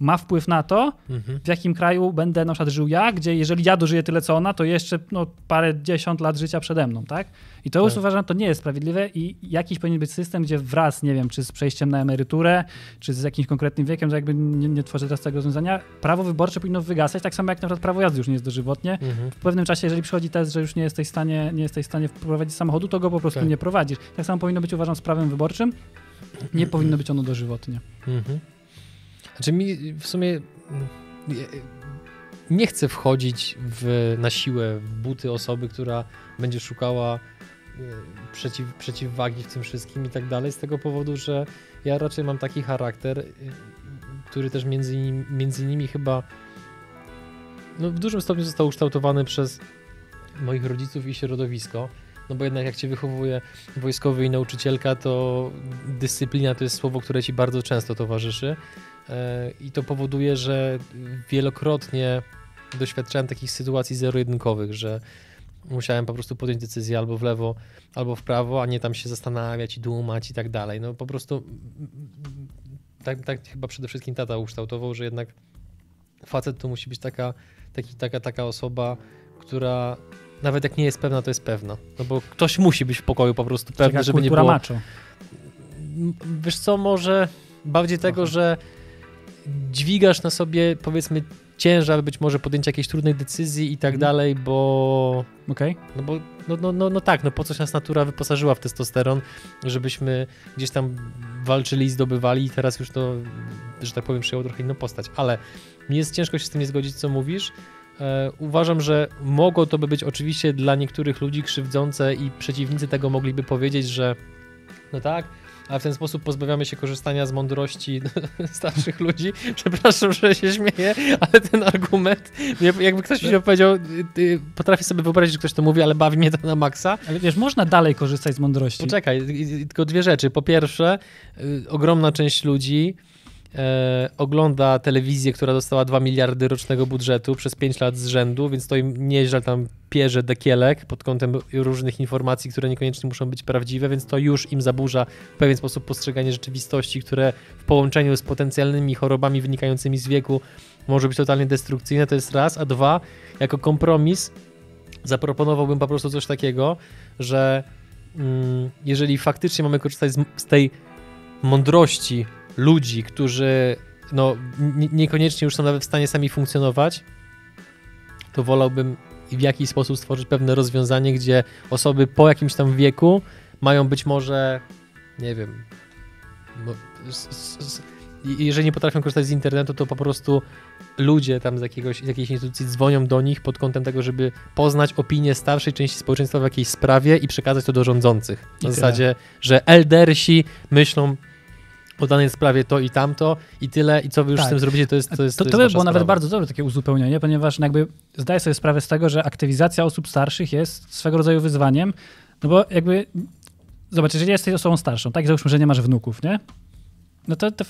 Speaker 2: ma wpływ na to,
Speaker 1: Mhm.
Speaker 2: w jakim kraju będę na przykład żył ja, gdzie jeżeli ja dożyję tyle co ona, to jeszcze no, parę dziesiąt lat życia przede mną, tak? I to już
Speaker 1: Tak.
Speaker 2: uważam, to nie jest sprawiedliwe i jakiś powinien być system, gdzie wraz, nie wiem, czy z przejściem na emeryturę, czy z jakimś konkretnym wiekiem, to jakby nie, nie tworzę teraz tego rozwiązania, prawo wyborcze powinno wygasać, tak samo jak na przykład prawo jazdy już nie jest dożywotnie.
Speaker 1: Mhm.
Speaker 2: W pewnym czasie, jeżeli przychodzi test, że już nie jesteś w stanie, nie jesteś w stanie prowadzić samochodu, to go po prostu
Speaker 1: Tak.
Speaker 2: nie prowadzisz. Tak samo powinno być, uważam, z prawem wyborczym. Nie powinno być ono dożywotnie.
Speaker 1: Mhm. Znaczy mi w sumie nie- nie chcę wchodzić w, na siłę w buty osoby, która będzie szukała e, przeciw, przeciwwagi w tym wszystkim i tak dalej, z tego powodu, że ja raczej mam taki charakter, e, który też między, innymi- między innymi chyba no, w dużym stopniu został ukształtowany przez moich rodziców i środowisko. No bo jednak jak cię wychowuje wojskowy i nauczycielka, to dyscyplina to jest słowo, które ci bardzo często towarzyszy. E, I to powoduje, że wielokrotnie doświadczałem takich sytuacji zero-jedynkowych, że musiałem po prostu podjąć decyzję albo w lewo, albo w prawo, a nie tam się zastanawiać i dumać i tak dalej. No po prostu tak, tak chyba przede wszystkim tata ukształtował, że jednak facet to musi być taka, taki, taka, taka osoba, która nawet jak nie jest pewna, to jest pewna. No bo ktoś musi być w pokoju po prostu pewny,
Speaker 2: Taka
Speaker 1: żeby nie było...
Speaker 2: macho.
Speaker 1: Wiesz co, może bardziej tego,
Speaker 2: Aha.
Speaker 1: że dźwigasz na sobie powiedzmy ciężar być może podjęcia jakiejś trudnej decyzji i tak
Speaker 2: Mhm.
Speaker 1: dalej, bo
Speaker 2: Okej?
Speaker 1: no bo no, no, no, no tak, no po coś nas natura wyposażyła w testosteron, żebyśmy gdzieś tam walczyli i zdobywali i teraz już to, że tak powiem, przyjęło trochę inną postać. Ale mi jest ciężko się z tym nie zgodzić, co mówisz. E, uważam, że mogło to by być oczywiście dla niektórych ludzi krzywdzące i przeciwnicy tego mogliby powiedzieć, że no tak, a w ten sposób pozbawiamy się korzystania z mądrości (laughs) starszych ludzi. Przepraszam, że się śmieję, ale ten argument, jakby ktoś mi powiedział, potrafię sobie wyobrazić, że ktoś to mówi, ale bawi mnie to na maksa.
Speaker 2: Ale wiesz, można dalej korzystać z mądrości.
Speaker 1: Poczekaj, tylko dwie rzeczy. Po pierwsze, y, ogromna część ludzi e, ogląda telewizję, która dostała 2 miliardy rocznego budżetu przez 5 lat z rzędu, więc to im nieźle tam pierze dekielek pod kątem różnych informacji, które niekoniecznie muszą być prawdziwe, więc to już im zaburza w pewien sposób postrzeganie rzeczywistości, które w połączeniu z potencjalnymi chorobami wynikającymi z wieku może być totalnie destrukcyjne, to jest raz, a dwa, jako kompromis zaproponowałbym po prostu coś takiego, że mm, jeżeli faktycznie mamy korzystać z, z tej mądrości ludzi, którzy no, niekoniecznie już są nawet w stanie sami funkcjonować, to wolałbym w jakiś sposób stworzyć pewne rozwiązanie, gdzie osoby po jakimś tam wieku mają być może, nie wiem, no, s- s- s- i- jeżeli nie potrafią korzystać z internetu, to po prostu ludzie tam z, jakiegoś, z jakiejś instytucji dzwonią do nich pod kątem tego, żeby poznać opinię starszej części społeczeństwa w jakiejś sprawie i przekazać to do rządzących. Na zasadzie, że eldersi myślą o danej sprawie to i tamto i tyle i co wy już
Speaker 2: Tak.
Speaker 1: z tym zrobicie, to jest to, jest,
Speaker 2: to,
Speaker 1: to,
Speaker 2: to by było nawet
Speaker 1: sprawa.
Speaker 2: bardzo dobre takie uzupełnienie, ponieważ jakby zdaję sobie sprawę z tego, że aktywizacja osób starszych jest swego rodzaju wyzwaniem, no bo jakby zobacz, jeżeli jesteś osobą starszą, tak, załóżmy, że nie masz wnuków, nie? No to, to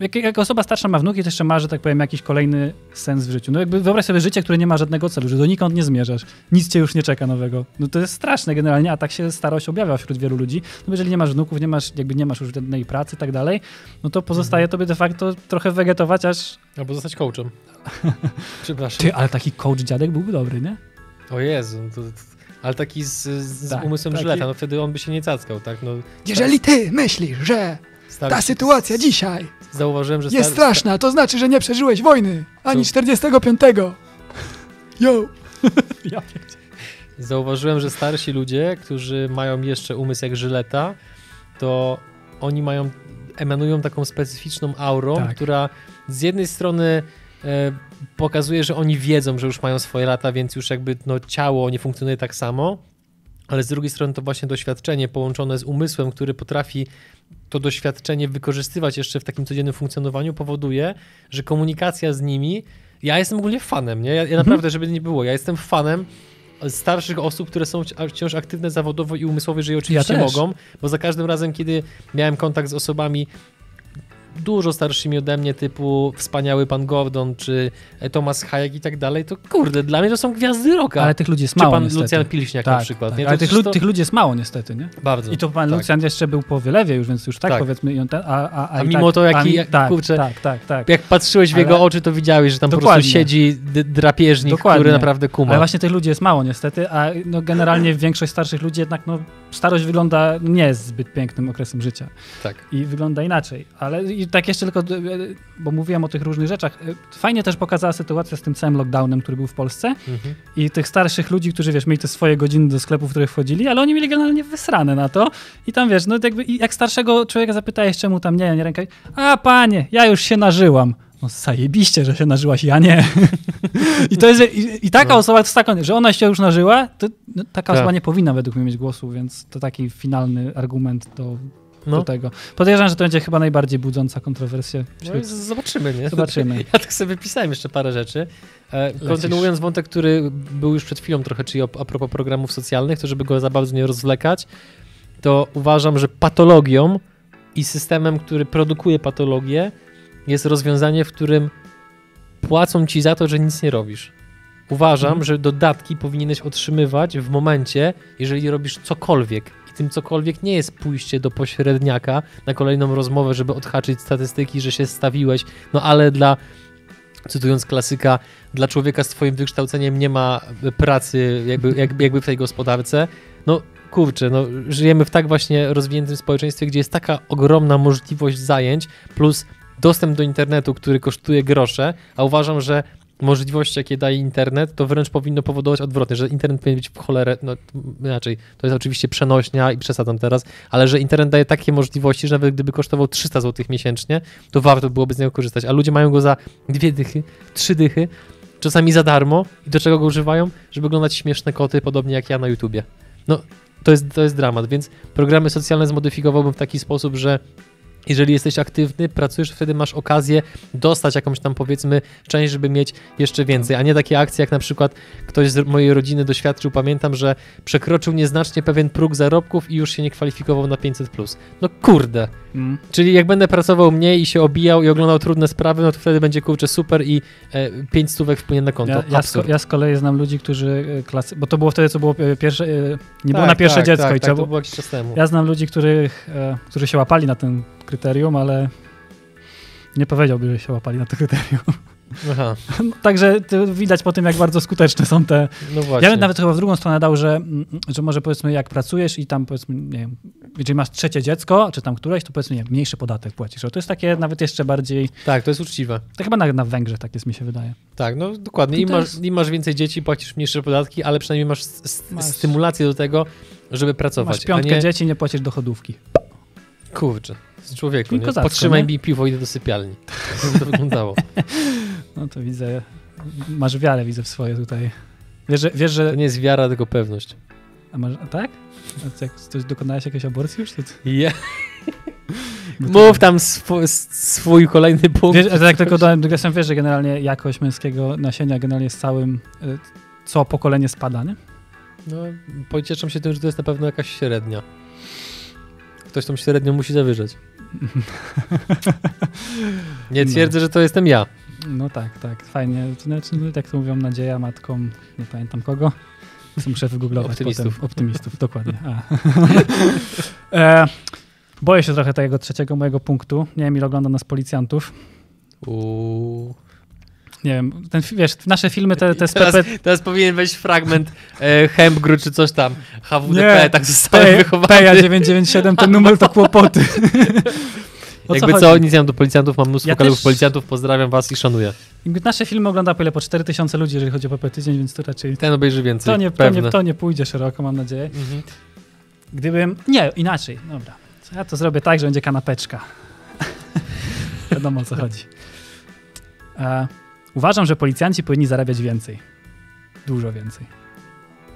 Speaker 2: jak, jak osoba starsza ma wnuki, to jeszcze ma, że tak powiem, jakiś kolejny sens w życiu. No jakby wyobraź sobie życie, które nie ma żadnego celu, że donikąd nie zmierzasz, nic cię już nie czeka nowego. No to jest straszne generalnie, a tak się starość objawia wśród wielu ludzi. No jeżeli nie masz wnuków, nie masz, jakby nie masz już żadnej pracy i tak dalej, no to pozostaje tobie de facto trochę wegetować, aż
Speaker 1: Albo zostać coachem. (laughs) Przepraszam.
Speaker 2: Ty, ale taki coach dziadek byłby dobry, nie?
Speaker 1: O Jezu, to, to, ale taki z, z
Speaker 2: Tak,
Speaker 1: umysłem
Speaker 2: taki-
Speaker 1: żyleta, no wtedy on by się nie cackał, tak? No,
Speaker 3: Jeżeli ty myślisz, że
Speaker 1: stary-
Speaker 3: ta sytuacja dzisiaj
Speaker 1: Zauważyłem, że
Speaker 3: jest straszna, to znaczy, że nie przeżyłeś wojny, ani
Speaker 1: To-
Speaker 3: 45. Yo! (laughs)
Speaker 2: Ja
Speaker 1: Zauważyłem, że starsi ludzie, którzy mają jeszcze umysł jak żyleta, to oni mają, emanują taką specyficzną aurą,
Speaker 2: Tak.
Speaker 1: która z jednej strony e, pokazuje, że oni wiedzą, że już mają swoje lata, więc już jakby no, ciało nie funkcjonuje tak samo, ale z drugiej strony to właśnie doświadczenie połączone z umysłem, który potrafi to doświadczenie wykorzystywać jeszcze w takim codziennym funkcjonowaniu, powoduje, że komunikacja z nimi. Ja jestem ogólnie fanem, nie? Ja, ja naprawdę, żeby nie było, ja jestem fanem starszych osób, które są wci- wciąż aktywne zawodowo i umysłowo, że je oczywiście
Speaker 2: też.
Speaker 1: mogą, bo za każdym razem, kiedy miałem kontakt z osobami dużo starszymi ode mnie, typu wspaniały pan Gordon, czy e, Thomas Hayek i tak dalej, to kurde, dla mnie to są gwiazdy roka.
Speaker 2: Ale tych ludzi jest
Speaker 1: czy
Speaker 2: mało
Speaker 1: pan
Speaker 2: niestety.
Speaker 1: Lucjan Pilśniak na przykład.
Speaker 2: Tak,
Speaker 1: nie?
Speaker 2: ale
Speaker 1: To
Speaker 2: tych, lu- tych ludzi jest mało niestety, nie?
Speaker 1: Bardzo.
Speaker 2: I to pan
Speaker 1: tak.
Speaker 2: Lucjan jeszcze był po wylewie już, więc już tak,
Speaker 1: Tak.
Speaker 2: powiedzmy. on Ten, a, a,
Speaker 1: A
Speaker 2: i
Speaker 1: mimo
Speaker 2: tak,
Speaker 1: to jaki-
Speaker 2: a
Speaker 1: jak-
Speaker 2: tak,
Speaker 1: kurczę,
Speaker 2: tak, tak, tak.
Speaker 1: Jak patrzyłeś w
Speaker 2: Ale-
Speaker 1: jego oczy, to widziałeś, że tam po
Speaker 2: Dokładnie.
Speaker 1: prostu siedzi d- drapieżnik,
Speaker 2: Dokładnie.
Speaker 1: który naprawdę kuma.
Speaker 2: Ale właśnie tych ludzi jest mało niestety, a no generalnie (laughs) większość starszych ludzi jednak no, starość wygląda nie jest zbyt pięknym okresem życia
Speaker 1: Tak.
Speaker 2: i wygląda inaczej. Ale i tak jeszcze tylko, e, bo mówiłem o tych różnych rzeczach, e, fajnie też pokazała sytuacja z tym całym lockdownem, który był w Polsce
Speaker 1: Mhm.
Speaker 2: i tych starszych ludzi, którzy wiesz, mieli te swoje godziny do sklepów, w których wchodzili, ale oni mieli generalnie wysrane na to i tam wiesz, no jakby jak starszego człowieka zapytałeś, czemu tam nie, nie ręka, a panie, ja już się nażyłam. No zajebiście, że się nażyłaś, ja nie. (laughs) I to jest, i, i taka
Speaker 1: No.
Speaker 2: osoba, to jest taka, że ona się już nażyła, to no, taka
Speaker 1: Tak.
Speaker 2: osoba nie powinna według mnie mieć głosu, więc to taki finalny argument do, do
Speaker 1: No.
Speaker 2: tego. Podejrzewam, że to będzie chyba najbardziej budząca kontrowersję.
Speaker 1: No
Speaker 2: wśród-
Speaker 1: z- zobaczymy, nie?
Speaker 2: Zobaczymy. (laughs)
Speaker 1: Ja tak sobie wypisałem jeszcze parę rzeczy. E, kontynuując wątek, który był już przed chwilą trochę, czyli a a propos programów socjalnych, to żeby go za bardzo nie rozwlekać, to uważam, że patologią i systemem, który produkuje patologię, jest rozwiązanie, w którym płacą ci za to, że nic nie robisz. Uważam,
Speaker 2: Mhm.
Speaker 1: że dodatki powinieneś otrzymywać w momencie, jeżeli robisz cokolwiek. Tym cokolwiek nie jest pójście do pośredniaka na kolejną rozmowę, żeby odhaczyć statystyki, że się stawiłeś, no ale dla, cytując klasyka, dla człowieka z twoim wykształceniem nie ma pracy jakby, jakby, jakby w tej gospodarce. No kurczę, no żyjemy w tak właśnie rozwiniętym społeczeństwie, gdzie jest taka ogromna możliwość zajęć, plus dostęp do internetu, który kosztuje grosze, a uważam, że możliwości, jakie daje internet, to wręcz powinno powodować odwrotnie, że internet powinien być w cholerę, no inaczej, to jest oczywiście przenośnia i przesadzam teraz, ale że internet daje takie możliwości, że nawet gdyby kosztował 300 zł miesięcznie, to warto byłoby z niego korzystać, a ludzie mają go za dwie dychy, trzy dychy, czasami za darmo i do czego go używają? Żeby oglądać śmieszne koty, podobnie jak ja na YouTubie. No, to jest, to jest dramat, więc programy socjalne zmodyfikowałbym w taki sposób, że jeżeli jesteś aktywny, pracujesz, wtedy masz okazję dostać jakąś tam powiedzmy część, żeby mieć jeszcze więcej, a nie takie akcje jak na przykład ktoś z mojej rodziny doświadczył, pamiętam, że przekroczył nieznacznie pewien próg zarobków i już się nie kwalifikował na 500+. No kurde,
Speaker 2: Mm.
Speaker 1: czyli jak będę pracował mniej i się obijał i oglądał trudne sprawy, no to wtedy będzie kurczę super i e, 5 stówek wpłynie na konto.
Speaker 2: Ja, ja, z, ja z kolei znam ludzi, którzy e, klasy, bo to było wtedy, co było e, pierwsze, e, nie było
Speaker 1: Tak,
Speaker 2: na pierwsze
Speaker 1: tak,
Speaker 2: dziecko
Speaker 1: tak,
Speaker 2: i
Speaker 1: tak, to
Speaker 2: było,
Speaker 1: było jakiś czas temu.
Speaker 2: ja znam ludzi, których, e, którzy się łapali na tym kryterium, ale nie powiedziałby, że się łapali na to kryterium.
Speaker 1: Aha, (laughs)
Speaker 2: Także to widać po tym, jak bardzo skuteczne są te...
Speaker 1: no właśnie.
Speaker 2: Ja bym nawet chyba w drugą stronę dał, że, mm, że może powiedzmy jak pracujesz i tam powiedzmy, nie wiem, jeżeli masz trzecie dziecko, czy tam któreś, to powiedzmy, nie wiem, mniejszy podatek płacisz. To jest takie nawet jeszcze bardziej,
Speaker 1: Tak, to jest uczciwe.
Speaker 2: to chyba na, na Węgrzech tak jest, mi się wydaje.
Speaker 1: Tak, no dokładnie.
Speaker 2: I
Speaker 1: Im masz, im masz więcej dzieci, płacisz mniejsze podatki, ale przynajmniej masz, s- s-
Speaker 2: Masz-
Speaker 1: stymulację do tego, żeby pracować.
Speaker 2: Masz piątkę
Speaker 1: nie,
Speaker 2: dzieci, nie płacisz dochodówki.
Speaker 1: Kurczę, z człowieku,
Speaker 2: kozacko,
Speaker 1: Podtrzymaj
Speaker 2: nie?
Speaker 1: mi piwo, idę do sypialni. Jak to wyglądało. (laughs)
Speaker 2: No to widzę, masz wiarę, widzę w swoje tutaj. Wiesz, że... Wiesz,
Speaker 1: To
Speaker 2: że
Speaker 1: nie jest wiara, tylko pewność.
Speaker 2: a masz, a tak? A jak, coś dokonałeś jakiejś aborcji już? To,
Speaker 1: Ja. (laughs)
Speaker 2: to-
Speaker 1: Mów tam swój, swój kolejny punkt.
Speaker 2: Wiesz, tak tylko dodałem dygresję, wiesz, że generalnie jakość męskiego nasienia generalnie z całym, y, co pokolenie spada, nie?
Speaker 1: No, pocieszam się tym, że to jest na pewno jakaś średnia. Ktoś tą średnią musi zawyżać. Nie
Speaker 2: No.
Speaker 1: twierdzę, że to jestem ja.
Speaker 2: No tak, tak, fajnie. Znaczy, no, jak to mówią, nadzieja matką, nie pamiętam kogo. Muszę wygooglować
Speaker 1: Optymistów.
Speaker 2: potem. Optymistów, dokładnie. (laughs) E, boję się trochę tego trzeciego mojego punktu. Nie wiem, ile ogląda nas policjantów.
Speaker 1: Uuu.
Speaker 2: Nie wiem, ten, wiesz, nasze filmy te, te
Speaker 1: Teraz,
Speaker 2: PP...
Speaker 1: teraz powinien wejść fragment e, Hembgru czy coś tam. HWDP,
Speaker 2: Nie,
Speaker 1: tak zostałem
Speaker 2: P-
Speaker 1: wychowany.
Speaker 2: PEA 997, ten numer to kłopoty. (laughs) (laughs) O
Speaker 1: Jakby
Speaker 2: chodzi?
Speaker 1: co, nic nie mam do policjantów, mam mnóstwo
Speaker 2: Ja
Speaker 1: kolegów
Speaker 2: też-
Speaker 1: policjantów, pozdrawiam was i szanuję.
Speaker 2: Nasze filmy ogląda po ile? Po 4000 ludzi, jeżeli chodzi o PP tydzień, więc to raczej...
Speaker 1: Ten obejrzy więcej,
Speaker 2: To nie, to, nie, to nie pójdzie szeroko, mam nadzieję.
Speaker 1: Mhm.
Speaker 2: Gdybym... Nie, inaczej, dobra. Ja to zrobię tak, że będzie kanapeczka. (laughs) Wiadomo o co chodzi. E, uważam, że policjanci powinni zarabiać więcej. Dużo więcej.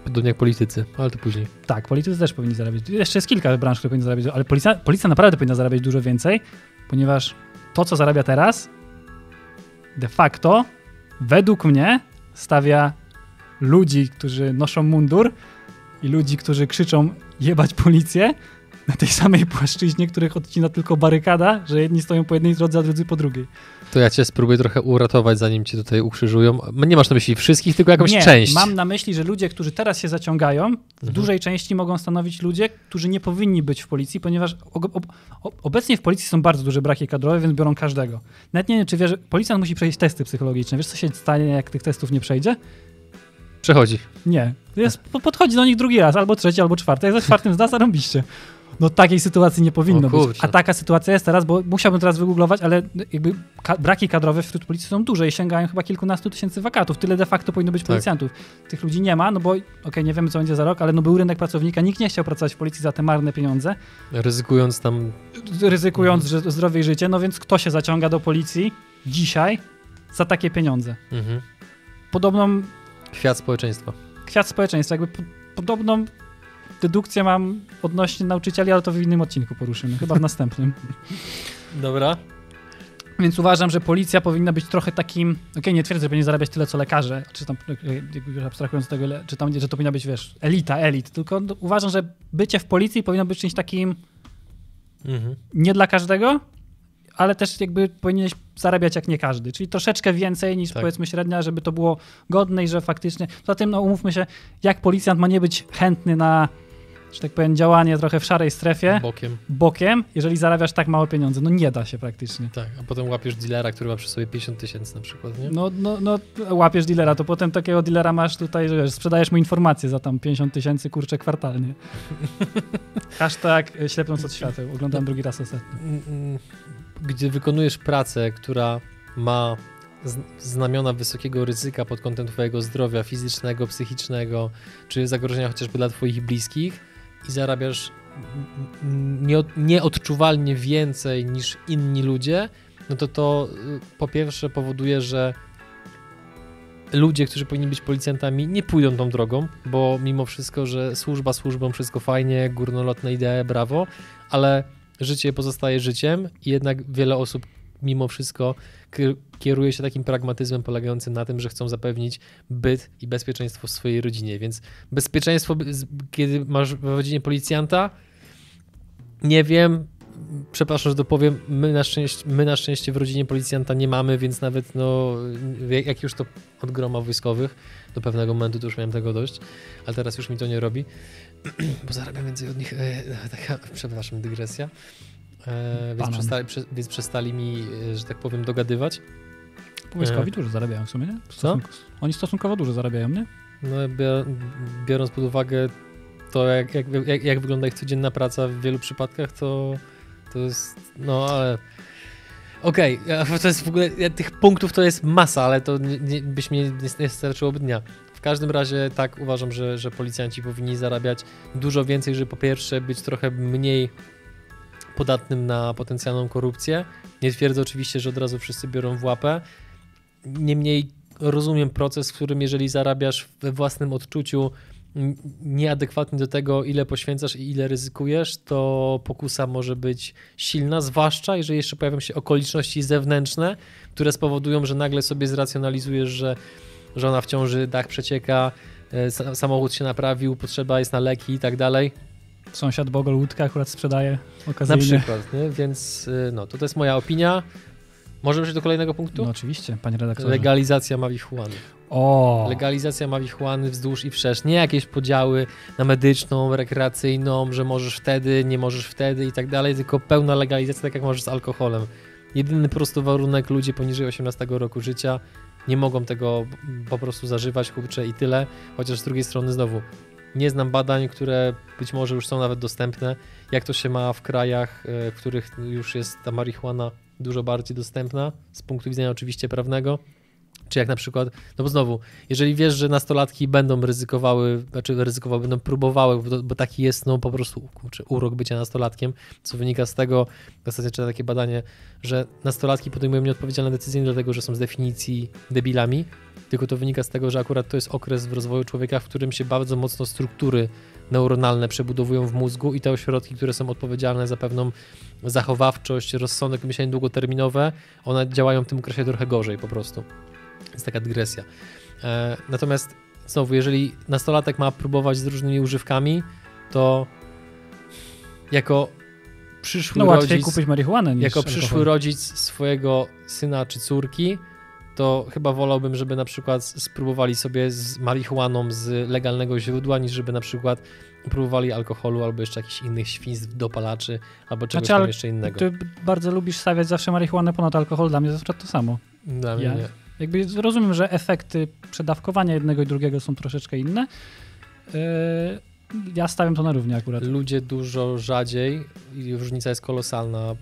Speaker 1: Podobnie jak politycy, ale to później.
Speaker 2: Tak, politycy też powinni zarabiać. Jeszcze jest kilka branż, które powinny zarabiać, ale policja, policja naprawdę powinna zarabiać dużo więcej, ponieważ to, co zarabia teraz, de facto, według mnie, stawia ludzi, którzy noszą mundur i ludzi, którzy krzyczą jebać policję, na tej samej płaszczyźnie, których odcina tylko barykada, że jedni stoją po jednej drodze, a drudzy po drugiej.
Speaker 1: To ja cię spróbuję trochę uratować, zanim cię tutaj ukrzyżują. Nie masz na myśli wszystkich, tylko jakąś
Speaker 2: nie,
Speaker 1: część.
Speaker 2: mam na myśli, że ludzie, którzy teraz się zaciągają, w
Speaker 1: Mhm.
Speaker 2: dużej części mogą stanowić ludzie, którzy nie powinni być w policji, ponieważ o, o, o, obecnie w policji są bardzo duże braki kadrowe, więc biorą każdego. Nawet nie wiem, czy wiesz, policjant musi przejść testy psychologiczne. Wiesz, co się stanie, jak tych testów nie przejdzie?
Speaker 1: Przechodzi.
Speaker 2: Nie. Jest, po- podchodzi do nich drugi raz, albo trzeci, albo czwarty. Jak za czwartym zda, zarąbiście. No takiej sytuacji nie powinno być. A taka sytuacja jest teraz, bo musiałbym teraz wygooglować, ale jakby ka- braki kadrowe wśród policji są duże i sięgają chyba kilkunastu tysięcy wakatów. Tyle de facto powinno być
Speaker 1: Tak.
Speaker 2: policjantów. Tych ludzi nie ma, no bo okej, nie wiemy co będzie za rok, ale no był rynek pracownika, nikt nie chciał pracować w policji za te marne pieniądze,
Speaker 1: Ryzykując tam.
Speaker 2: ryzykując że zdrowie i życie, no więc kto się zaciąga do policji dzisiaj za takie pieniądze?
Speaker 1: Mhm.
Speaker 2: Podobną
Speaker 1: Kwiat społeczeństwa.
Speaker 2: kwiat społeczeństwa. Jakby po, podobną dedukcję mam odnośnie nauczycieli, ale to w innym odcinku poruszymy, chyba w następnym.
Speaker 1: Dobra.
Speaker 2: Więc uważam, że policja powinna być trochę takim, okej, nie twierdzę, że powinien zarabiać tyle, co lekarze, czy tam, e, jakby już abstrahując od tego, czy tam, że to powinna być, wiesz, elita, elit, tylko uważam, że bycie w policji powinno być czymś takim
Speaker 1: Mhm.
Speaker 2: nie dla każdego, ale też jakby powinieneś zarabiać jak nie każdy, czyli troszeczkę więcej niż
Speaker 1: Tak.
Speaker 2: powiedzmy średnia, żeby to było godne i że faktycznie, poza tym no umówmy się, jak policjant ma nie być chętny na, że tak powiem, działanie trochę w szarej strefie,
Speaker 1: Bokiem.
Speaker 2: bokiem, jeżeli zarabiasz tak małe pieniądze, no nie da się praktycznie.
Speaker 1: Tak. A potem łapiesz dealera, który ma przy sobie 50 tysięcy na przykład, nie?
Speaker 2: No, no, no, łapiesz dealera, to potem takiego dealera masz tutaj, że sprzedajesz mu informacje za tam 50 tysięcy, kurczę, kwartalnie. (laughs) Hashtag ślepnąc od świateł. Oglądam drugi raz ostatnio.
Speaker 1: Mm, mm, Gdzie wykonujesz pracę, która ma znamiona wysokiego ryzyka pod kątem twojego zdrowia fizycznego, psychicznego, czy zagrożenia chociażby dla twoich bliskich i zarabiasz nieod- nieodczuwalnie więcej niż inni ludzie, no to to y, po pierwsze powoduje, że ludzie, którzy powinni być policjantami, nie pójdą tą drogą, bo mimo wszystko, że służba służbą, wszystko fajnie, górnolotne idee, brawo, ale życie pozostaje życiem i jednak wiele osób mimo wszystko kieruje się takim pragmatyzmem polegającym na tym, że chcą zapewnić byt i bezpieczeństwo w swojej rodzinie, więc bezpieczeństwo, kiedy masz w rodzinie policjanta, nie wiem, przepraszam, że to powiem, my na, szczęście, my na szczęście w rodzinie policjanta nie mamy, więc nawet no, jak- już to od groma wojskowych, do pewnego momentu to już miałem tego dość, ale teraz już mi to nie robi, (clears throat) bo zarabiam więcej od nich, e, taka, przepraszam, dygresja, e, więc, przestali, prze, więc przestali mi, e, że tak powiem, dogadywać.
Speaker 2: Wojskowi dużo zarabiają w sumie, nie? Stosunku- Oni stosunkowo dużo zarabiają, nie?
Speaker 1: No, biorąc pod uwagę to, jak, jak, jak, jak wygląda ich codzienna praca w wielu przypadkach, to, to jest, no ale... Okej, okay, to jest w ogóle, tych punktów to jest masa, ale to nie, byś mnie nie, nie starczyłoby dnia. W każdym razie tak uważam, że, że policjanci powinni zarabiać dużo więcej, żeby po pierwsze być trochę mniej podatnym na potencjalną korupcję. Nie twierdzę oczywiście, że od razu wszyscy biorą w łapę. Niemniej rozumiem proces, w którym jeżeli zarabiasz we własnym odczuciu nieadekwatnie do tego, ile poświęcasz i ile ryzykujesz, to pokusa może być silna, zwłaszcza jeżeli jeszcze pojawią się okoliczności zewnętrzne, które spowodują, że nagle sobie zracjonalizujesz, że żona w ciąży, dach przecieka, e, sa- samochód się naprawił, potrzeba jest na leki i tak dalej.
Speaker 2: Sąsiad Bogol łódkę akurat sprzedaje
Speaker 1: Na
Speaker 2: okazyjnie.
Speaker 1: przykład, nie? więc y, no, to, to jest moja opinia. Możemy przejść do kolejnego punktu?
Speaker 2: No oczywiście, panie redaktorze.
Speaker 1: Legalizacja marihuany.
Speaker 2: o,
Speaker 1: Legalizacja marihuany wzdłuż i wszerz. Nie jakieś podziały na medyczną, rekreacyjną, że możesz wtedy, nie możesz wtedy i tak dalej, tylko pełna legalizacja, tak jak możesz z alkoholem. Jedyny po prostu warunek, ludzie poniżej 18 roku życia nie mogą tego po prostu zażywać, kurczę i tyle. Chociaż z drugiej strony znowu, nie znam badań, które być może już są nawet dostępne, jak to się ma w krajach, e, w których już jest ta marihuana dużo bardziej dostępna, z punktu widzenia oczywiście prawnego. Czy jak na przykład, no bo znowu, jeżeli wiesz, że nastolatki będą ryzykowały, znaczy ryzykowały, będą próbowały, bo, bo taki jest no po prostu czy urok bycia nastolatkiem, co wynika z tego, ostatnio czytałem takie badanie, że nastolatki podejmują nieodpowiedzialne decyzje nie dlatego, że są z definicji debilami, tylko to wynika z tego, że akurat to jest okres w rozwoju człowieka, w którym się bardzo mocno struktury neuronalne przebudowują w mózgu i te ośrodki, które są odpowiedzialne za pewną zachowawczość, rozsądek, myślenie długoterminowe, one działają w tym okresie trochę gorzej po prostu. Jest taka dygresja. E, natomiast znowu, jeżeli nastolatek ma próbować z różnymi używkami, to jako przyszły
Speaker 2: No
Speaker 1: rodzic,
Speaker 2: kupić marihuanę
Speaker 1: jako
Speaker 2: alkohol.
Speaker 1: przyszły rodzic swojego syna czy córki, to chyba wolałbym, żeby na przykład spróbowali sobie z marihuaną z legalnego źródła, niż żeby na przykład próbowali alkoholu albo jeszcze jakichś innych świństw, dopalaczy, albo czegoś
Speaker 2: Znaczy,
Speaker 1: tam jeszcze innego.
Speaker 2: Ty bardzo lubisz stawiać zawsze marihuanę ponad alkohol, dla mnie zawsze to samo.
Speaker 1: Dla mnie
Speaker 2: ja-
Speaker 1: nie.
Speaker 2: Jakby rozumiem, że efekty przedawkowania jednego i drugiego są troszeczkę inne. Yy, ja stawiam to na równi akurat.
Speaker 1: Ludzie dużo rzadziej, i różnica jest kolosalna, y,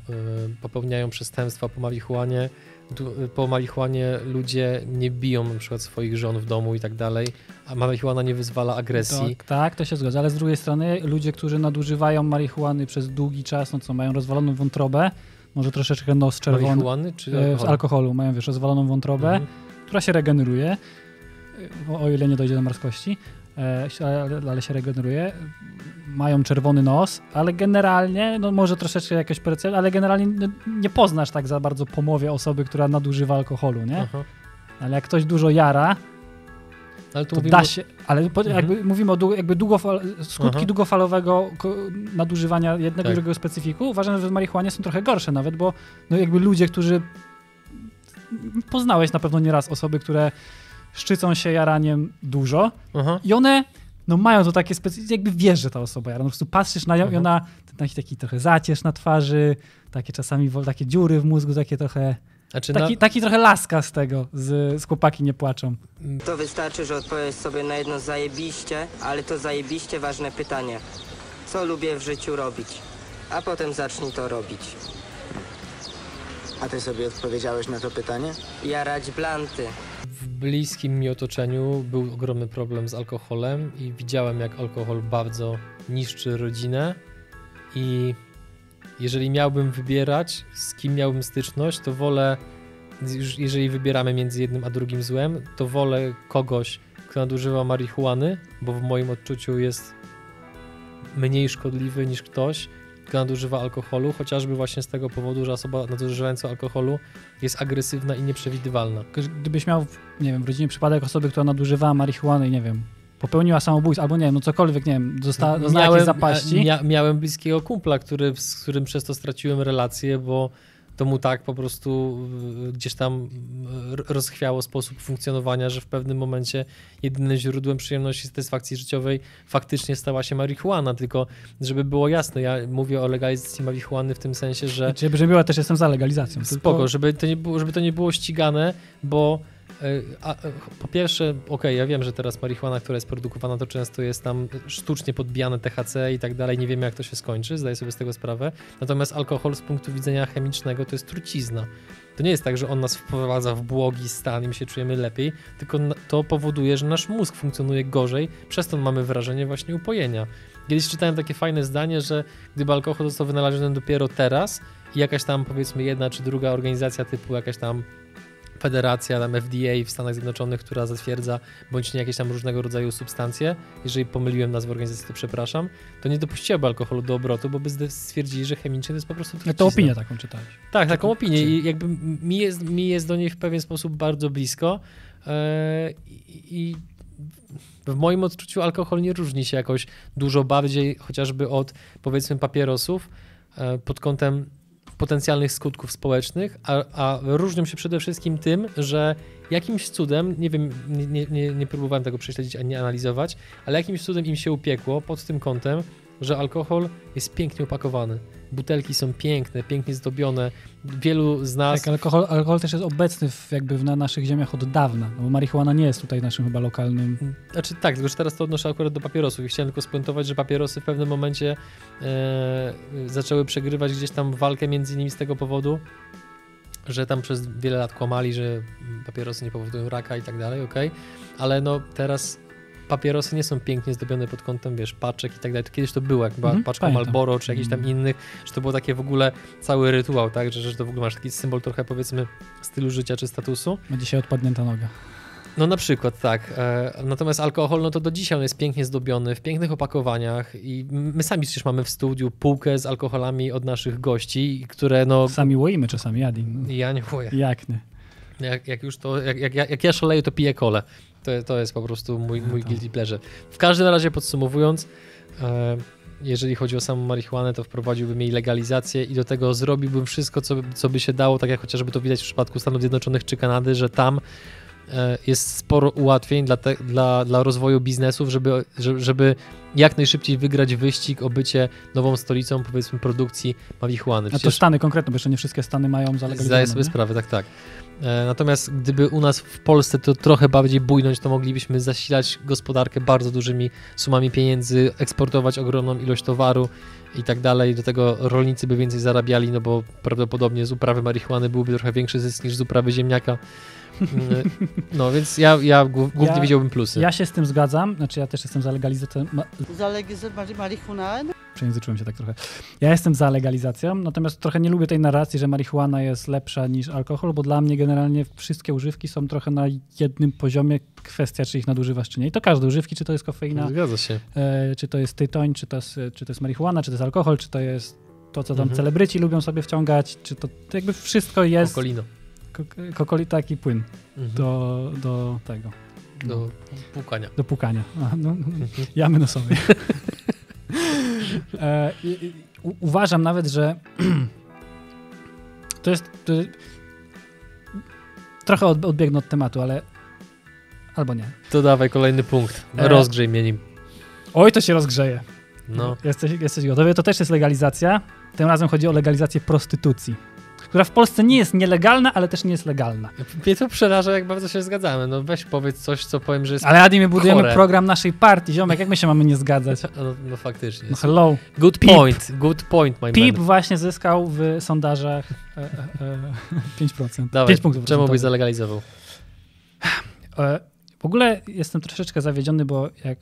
Speaker 1: popełniają przestępstwa po marihuanie. Du- Po marihuanie ludzie nie biją na przykład swoich żon w domu i tak dalej, a marihuana nie wyzwala agresji.
Speaker 2: Tak, tak, to się zgadza, ale z drugiej strony ludzie, którzy nadużywają marihuany przez długi czas, no co mają rozwaloną wątrobę, może troszeczkę nos czerwony
Speaker 1: Marihuany czy
Speaker 2: e, z
Speaker 1: alkoholu?
Speaker 2: mają wiesz, rozwaloną wątrobę,
Speaker 1: Mhm.
Speaker 2: która się regeneruje, o, o ile nie dojdzie do marskości, e, ale, ale się regeneruje. Mają czerwony nos, ale generalnie, no może troszeczkę jakieś percepcja, ale generalnie no, nie poznasz tak za bardzo po mowie osoby, która nadużywa alkoholu, nie?
Speaker 1: Aha.
Speaker 2: Ale jak ktoś dużo jara,
Speaker 1: Ale
Speaker 2: to
Speaker 1: mówimy
Speaker 2: da się, ale
Speaker 1: Mhm.
Speaker 2: jakby mówimy o jakby długofal, skutki
Speaker 1: Aha.
Speaker 2: długofalowego nadużywania jednego
Speaker 1: Tak.
Speaker 2: i drugiego specyfiku, uważam, że w marihuanie są trochę gorsze nawet, bo no jakby ludzie, którzy poznałeś na pewno nieraz osoby, które szczycą się jaraniem dużo
Speaker 1: Aha.
Speaker 2: i one no mają to takie specyficzne, jakby wiesz, że ta osoba jara. No po prostu patrzysz na nią i
Speaker 1: Mhm.
Speaker 2: ona taki, taki trochę zacierz na twarzy, takie czasami takie dziury w mózgu, takie trochę,
Speaker 1: Znaczy
Speaker 2: taki,
Speaker 1: na,
Speaker 2: taki trochę laska z tego, z, z chłopaki nie płaczą.
Speaker 4: To wystarczy, że odpowiesz sobie na jedno zajebiście, ale to zajebiście ważne pytanie. Co lubię w życiu robić? A potem zacznij to robić.
Speaker 5: A ty sobie odpowiedziałeś na to pytanie?
Speaker 4: Jarać blanty.
Speaker 1: w bliskim mi otoczeniu był ogromny problem z alkoholem i widziałem, jak alkohol bardzo niszczy rodzinę i jeżeli miałbym wybierać, z kim miałbym styczność, to wolę, jeżeli wybieramy między jednym a drugim złem, to wolę kogoś, kto nadużywa marihuany, bo w moim odczuciu jest mniej szkodliwy niż ktoś, kto nadużywa alkoholu, chociażby właśnie z tego powodu, że osoba nadużywająca alkoholu jest agresywna i nieprzewidywalna.
Speaker 2: Gdybyś miał, nie wiem, w rodzinie przypadek osoby, która nadużywała marihuany i nie wiem, popełniła samobójstwo, albo nie wiem, no cokolwiek, nie wiem, została, doznała jakiejś zapaści.
Speaker 1: Mia, miałem bliskiego kumpla, który, z którym przez to straciłem relację, bo to mu tak po prostu gdzieś tam rozchwiało sposób funkcjonowania, że w pewnym momencie jedynym źródłem przyjemności i satysfakcji życiowej faktycznie stała się marihuana. Tylko, żeby było jasne, ja mówię o legalizacji marihuany w tym sensie, że
Speaker 2: Znaczy, żeby była też jestem za legalizacją.
Speaker 1: Spoko, żeby to nie było, żeby to nie było ścigane, bo po pierwsze, okej, ja wiem, że teraz marihuana, która jest produkowana, to często jest tam sztucznie podbijane THC i tak dalej, nie wiemy jak to się skończy, zdaję sobie z tego sprawę. Natomiast alkohol z punktu widzenia chemicznego to jest trucizna. To nie jest tak, że on nas wprowadza w błogi stan i my się czujemy lepiej, tylko to powoduje, że nasz mózg funkcjonuje gorzej, przez to mamy wrażenie właśnie upojenia. Kiedyś czytałem takie fajne zdanie, że gdyby alkohol został wynaleziony dopiero teraz i jakaś tam powiedzmy jedna czy druga organizacja typu jakaś tam federacja, tam FDA w Stanach Zjednoczonych, która zatwierdza bądź nie jakieś tam różnego rodzaju substancje, jeżeli pomyliłem nazwę organizacji, to przepraszam, to nie dopuściłaby alkoholu do obrotu, bo by stwierdzili, że chemicznie to jest po prostu trucizna.
Speaker 2: to opinię taką czytałeś.
Speaker 1: Tak, taką opinię i jakby mi jest, mi jest do niej w pewien sposób bardzo blisko e, i, i w moim odczuciu alkohol nie różni się jakoś dużo bardziej chociażby od powiedzmy papierosów e, pod kątem potencjalnych skutków społecznych, a, a różnią się przede wszystkim tym, że jakimś cudem, nie wiem, nie, nie, nie, próbowałem tego prześledzić ani analizować, ale jakimś cudem im się upiekło pod tym kątem, że alkohol jest pięknie opakowany. Butelki są piękne, pięknie zdobione. Wielu z nas.
Speaker 2: Tak, alkohol, alkohol też jest obecny w, jakby na naszych ziemiach od dawna, no bo marihuana nie jest tutaj naszym chyba lokalnym.
Speaker 1: Znaczy tak, tylko że teraz to odnoszę akurat do papierosów i chciałem tylko spuentować, że papierosy w pewnym momencie e, zaczęły przegrywać gdzieś tam walkę między innymi z tego powodu, że tam przez wiele lat kłamali, że papierosy nie powodują raka i tak dalej, okej, ale no teraz papierosy nie są pięknie zdobione pod kątem, wiesz, paczek i tak dalej. To kiedyś to było, jak była
Speaker 2: Mhm,
Speaker 1: paczka
Speaker 2: pamiętam.
Speaker 1: Marlboro czy jakichś tam
Speaker 2: Mhm.
Speaker 1: innych, że to było takie w ogóle cały rytuał, tak, że, że to w ogóle masz taki symbol trochę powiedzmy stylu życia czy statusu.
Speaker 2: Ma dzisiaj odpadnięta noga.
Speaker 1: No na przykład tak. E, natomiast alkohol, no to do dzisiaj on jest pięknie zdobiony, w pięknych opakowaniach i my sami przecież mamy w studiu półkę z alkoholami od naszych gości, które no...
Speaker 2: Sami łoimy czasami, Adin.
Speaker 1: Ja nie mówię.
Speaker 2: Jak nie?
Speaker 1: Jak, jak już to, jak, jak, jak ja szaleję, to piję kolę. To, to jest po prostu mój, mój
Speaker 2: to-
Speaker 1: guilty pleasure. W każdym razie podsumowując, e, jeżeli chodzi o samą marihuanę, to wprowadziłbym jej legalizację i do tego zrobiłbym wszystko, co, by- co by się dało, tak jak chociażby to widać w przypadku Stanów Zjednoczonych czy Kanady, że tam jest sporo ułatwień dla, te, dla, dla rozwoju biznesów, żeby, żeby, jak najszybciej wygrać wyścig o bycie nową stolicą, powiedzmy, produkcji marihuany.
Speaker 2: A to
Speaker 1: Przecież-
Speaker 2: Stany konkretnie, bo jeszcze nie wszystkie Stany mają
Speaker 1: Zdaję
Speaker 2: zalegalizowane.
Speaker 1: sobie
Speaker 2: nie?
Speaker 1: sprawę, tak, tak. E, Natomiast gdyby u nas w Polsce to trochę bardziej bujnąć, to moglibyśmy zasilać gospodarkę bardzo dużymi sumami pieniędzy, eksportować ogromną ilość towaru i tak dalej. Do tego rolnicy by więcej zarabiali, no bo prawdopodobnie z uprawy marihuany byłby trochę większy zysk niż z uprawy ziemniaka. No więc ja, ja głó- głównie
Speaker 2: Ja-
Speaker 1: widziałbym plusy.
Speaker 2: Ja się z tym zgadzam, znaczy ja też jestem za legalizacją, ma,
Speaker 6: Zalegalizować marihuanę?
Speaker 2: przejęzyczyłem się tak trochę. Ja jestem za legalizacją, natomiast trochę nie lubię tej narracji, że marihuana jest lepsza niż alkohol, bo dla mnie generalnie wszystkie używki są trochę na jednym poziomie, kwestia czy ich nadużywasz czy nie. I to każde używki, czy to jest kofeina,
Speaker 1: Zgadza się.
Speaker 2: e, czy to jest tytoń, czy to jest, czy to jest marihuana, czy to jest alkohol, czy to jest to, co tam
Speaker 1: Mhm.
Speaker 2: celebryci lubią sobie wciągać, czy to, to jakby wszystko jest
Speaker 1: Okolino.
Speaker 2: Ko- kokoli taki płyn
Speaker 1: Mhm.
Speaker 2: do, do tego,
Speaker 1: Do płukania.
Speaker 2: do pukania. A, no,
Speaker 1: Mhm. (laughs)
Speaker 2: jamy nosowej. (laughs) e, i, i, u, uważam nawet, że (clears throat) to jest. To, trochę od, odbiegnę od tematu, ale. Albo nie.
Speaker 1: To dawaj kolejny punkt.
Speaker 2: E,
Speaker 1: Rozgrzej mnie nim.
Speaker 2: Oj, to się rozgrzeje.
Speaker 1: No.
Speaker 2: Jesteś, jesteś gotowy? To też jest legalizacja. Tym razem chodzi o legalizację prostytucji, która w Polsce nie jest nielegalna, ale też nie jest legalna.
Speaker 1: Mnie to przeraża, jak bardzo się zgadzamy. No weź powiedz coś, co powiem, że jest...
Speaker 2: Ale Adi, my budujemy
Speaker 1: Chore.
Speaker 2: program naszej partii, ziomek, jak my się mamy nie zgadzać? (laughs)
Speaker 1: No, no faktycznie.
Speaker 2: No hello.
Speaker 1: Good
Speaker 2: Pip.
Speaker 1: point, good point, my
Speaker 2: PIP
Speaker 1: man.
Speaker 2: właśnie zyskał w sondażach e, e, e, 5%.
Speaker 1: Dawaj,
Speaker 2: 5 punktów.
Speaker 1: czemu byś zalegalizował?
Speaker 2: E, W ogóle jestem troszeczkę zawiedziony, bo jak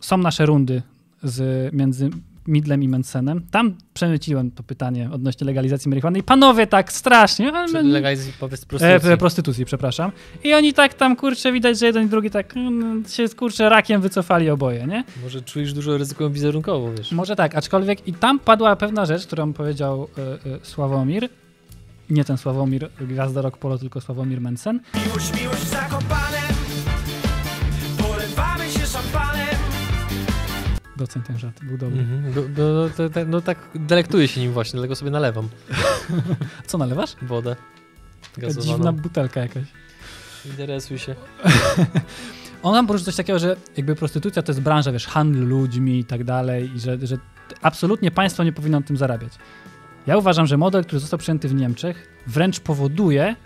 Speaker 2: są nasze rundy z, między Midlem i Mensenem, tam przemyciłem to pytanie odnośnie legalizacji marihuany i panowie tak strasznie, ale
Speaker 1: legalizacji powiedz
Speaker 2: e,
Speaker 1: prostytucji?
Speaker 2: e, prostytucji, przepraszam. I oni tak tam, kurczę, widać, że jeden i drugi tak mm, się, kurczę, rakiem wycofali oboje, nie?
Speaker 1: Może czujesz dużo ryzyko wizerunkowo, wiesz?
Speaker 2: Może tak, aczkolwiek i tam padła pewna rzecz, którą powiedział e, e, Sławomir, nie ten Sławomir, gwiazda Rock Polo, tylko Sławomir Mensen,
Speaker 7: Miłość, miłość za
Speaker 2: 100% ten żart, był dobry.
Speaker 1: Mm -hmm. no, no, no, no, tak delektuję się nim właśnie, dlatego sobie nalewam. (laughs)
Speaker 2: Co nalewasz?
Speaker 1: Wodę. Gazowaną.
Speaker 2: Dziwna butelka jakaś.
Speaker 1: Interesuj się. (laughs)
Speaker 2: On nam poruszył coś takiego, że jakby prostytucja to jest branża, wiesz, handlu ludźmi i tak dalej i że, że absolutnie państwo nie powinno tym zarabiać. Ja uważam, że model, który został przyjęty w Niemczech wręcz powoduje,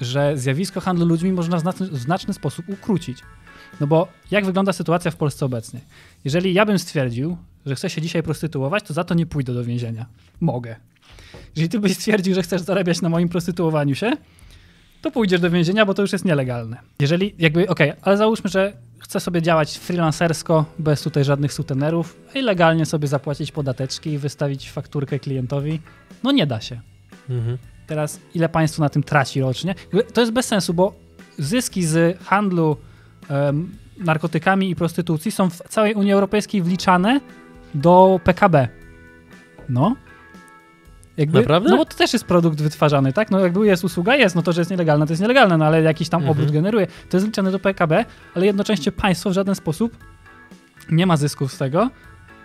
Speaker 2: że zjawisko handlu ludźmi można w znaczny, w znaczny sposób ukrócić. No bo jak wygląda sytuacja w Polsce obecnie? Jeżeli ja bym stwierdził, że chcę się dzisiaj prostytuować, to za to nie pójdę do więzienia. Mogę. Jeżeli ty byś stwierdził, że chcesz zarabiać na moim prostytuowaniu się, to pójdziesz do więzienia, bo to już jest nielegalne. Jeżeli jakby, okej, ale załóżmy, że chcę sobie działać freelancersko, bez tutaj żadnych sutenerów i legalnie sobie zapłacić podateczki i wystawić fakturkę klientowi, no nie da się.
Speaker 1: Mhm.
Speaker 2: Teraz ile państwo na tym traci rocznie? To jest bez sensu, bo zyski z handlu em, narkotykami i prostytucji są w całej Unii Europejskiej wliczane do PKB. No. Jakby,
Speaker 1: Naprawdę?
Speaker 2: No bo to też jest produkt wytwarzany, tak? No jakby jest usługa, jest, no to, że jest nielegalne, to jest nielegalne, no ale jakiś tam
Speaker 1: Mhm.
Speaker 2: obrót generuje. To jest liczone do PKB, ale jednocześnie państwo w żaden sposób nie ma zysków z tego,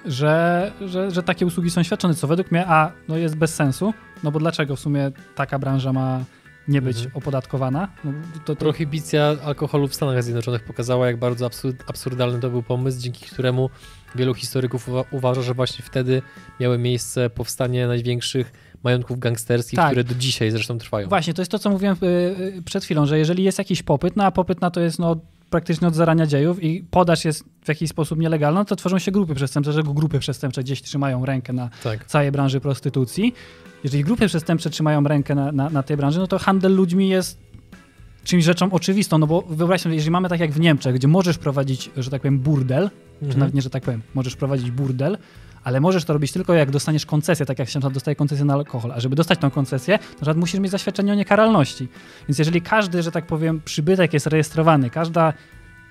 Speaker 2: że, że, że takie usługi są świadczone, co według mnie, a no jest bez sensu, no bo dlaczego w sumie taka branża ma nie być
Speaker 1: Mhm.
Speaker 2: opodatkowana? No, to, to,
Speaker 1: Prohibicja alkoholu w Stanach Zjednoczonych pokazała, jak bardzo absurd, absurdalny to był pomysł, dzięki któremu wielu historyków uwa- uważa, że właśnie wtedy miały miejsce powstanie największych majątków gangsterskich,
Speaker 2: Tak.
Speaker 1: które do dzisiaj zresztą trwają.
Speaker 2: Właśnie, to jest to, co mówiłem y, y, przed chwilą, że jeżeli jest jakiś popyt, no a popyt na to jest no praktycznie od zarania dziejów i podaż jest w jakiś sposób nielegalna, to tworzą się grupy przestępcze, że grupy przestępcze gdzieś trzymają rękę na
Speaker 1: Tak.
Speaker 2: całej branży prostytucji. Jeżeli grupy przestępcze trzymają rękę na, na, na tej branży, no to handel ludźmi jest czymś rzeczą oczywistą, no bo wyobraź sobie, jeżeli mamy tak jak w Niemczech, gdzie możesz prowadzić, że tak powiem, burdel, czy
Speaker 1: Mhm.
Speaker 2: nawet nie, że tak powiem, możesz prowadzić burdel, ale możesz to robić tylko jak dostaniesz koncesję, tak jak się dostaje koncesję na alkohol. A żeby dostać tą koncesję, to musisz mieć zaświadczenie o niekaralności. Więc jeżeli każdy, że tak powiem, przybytek jest rejestrowany, każda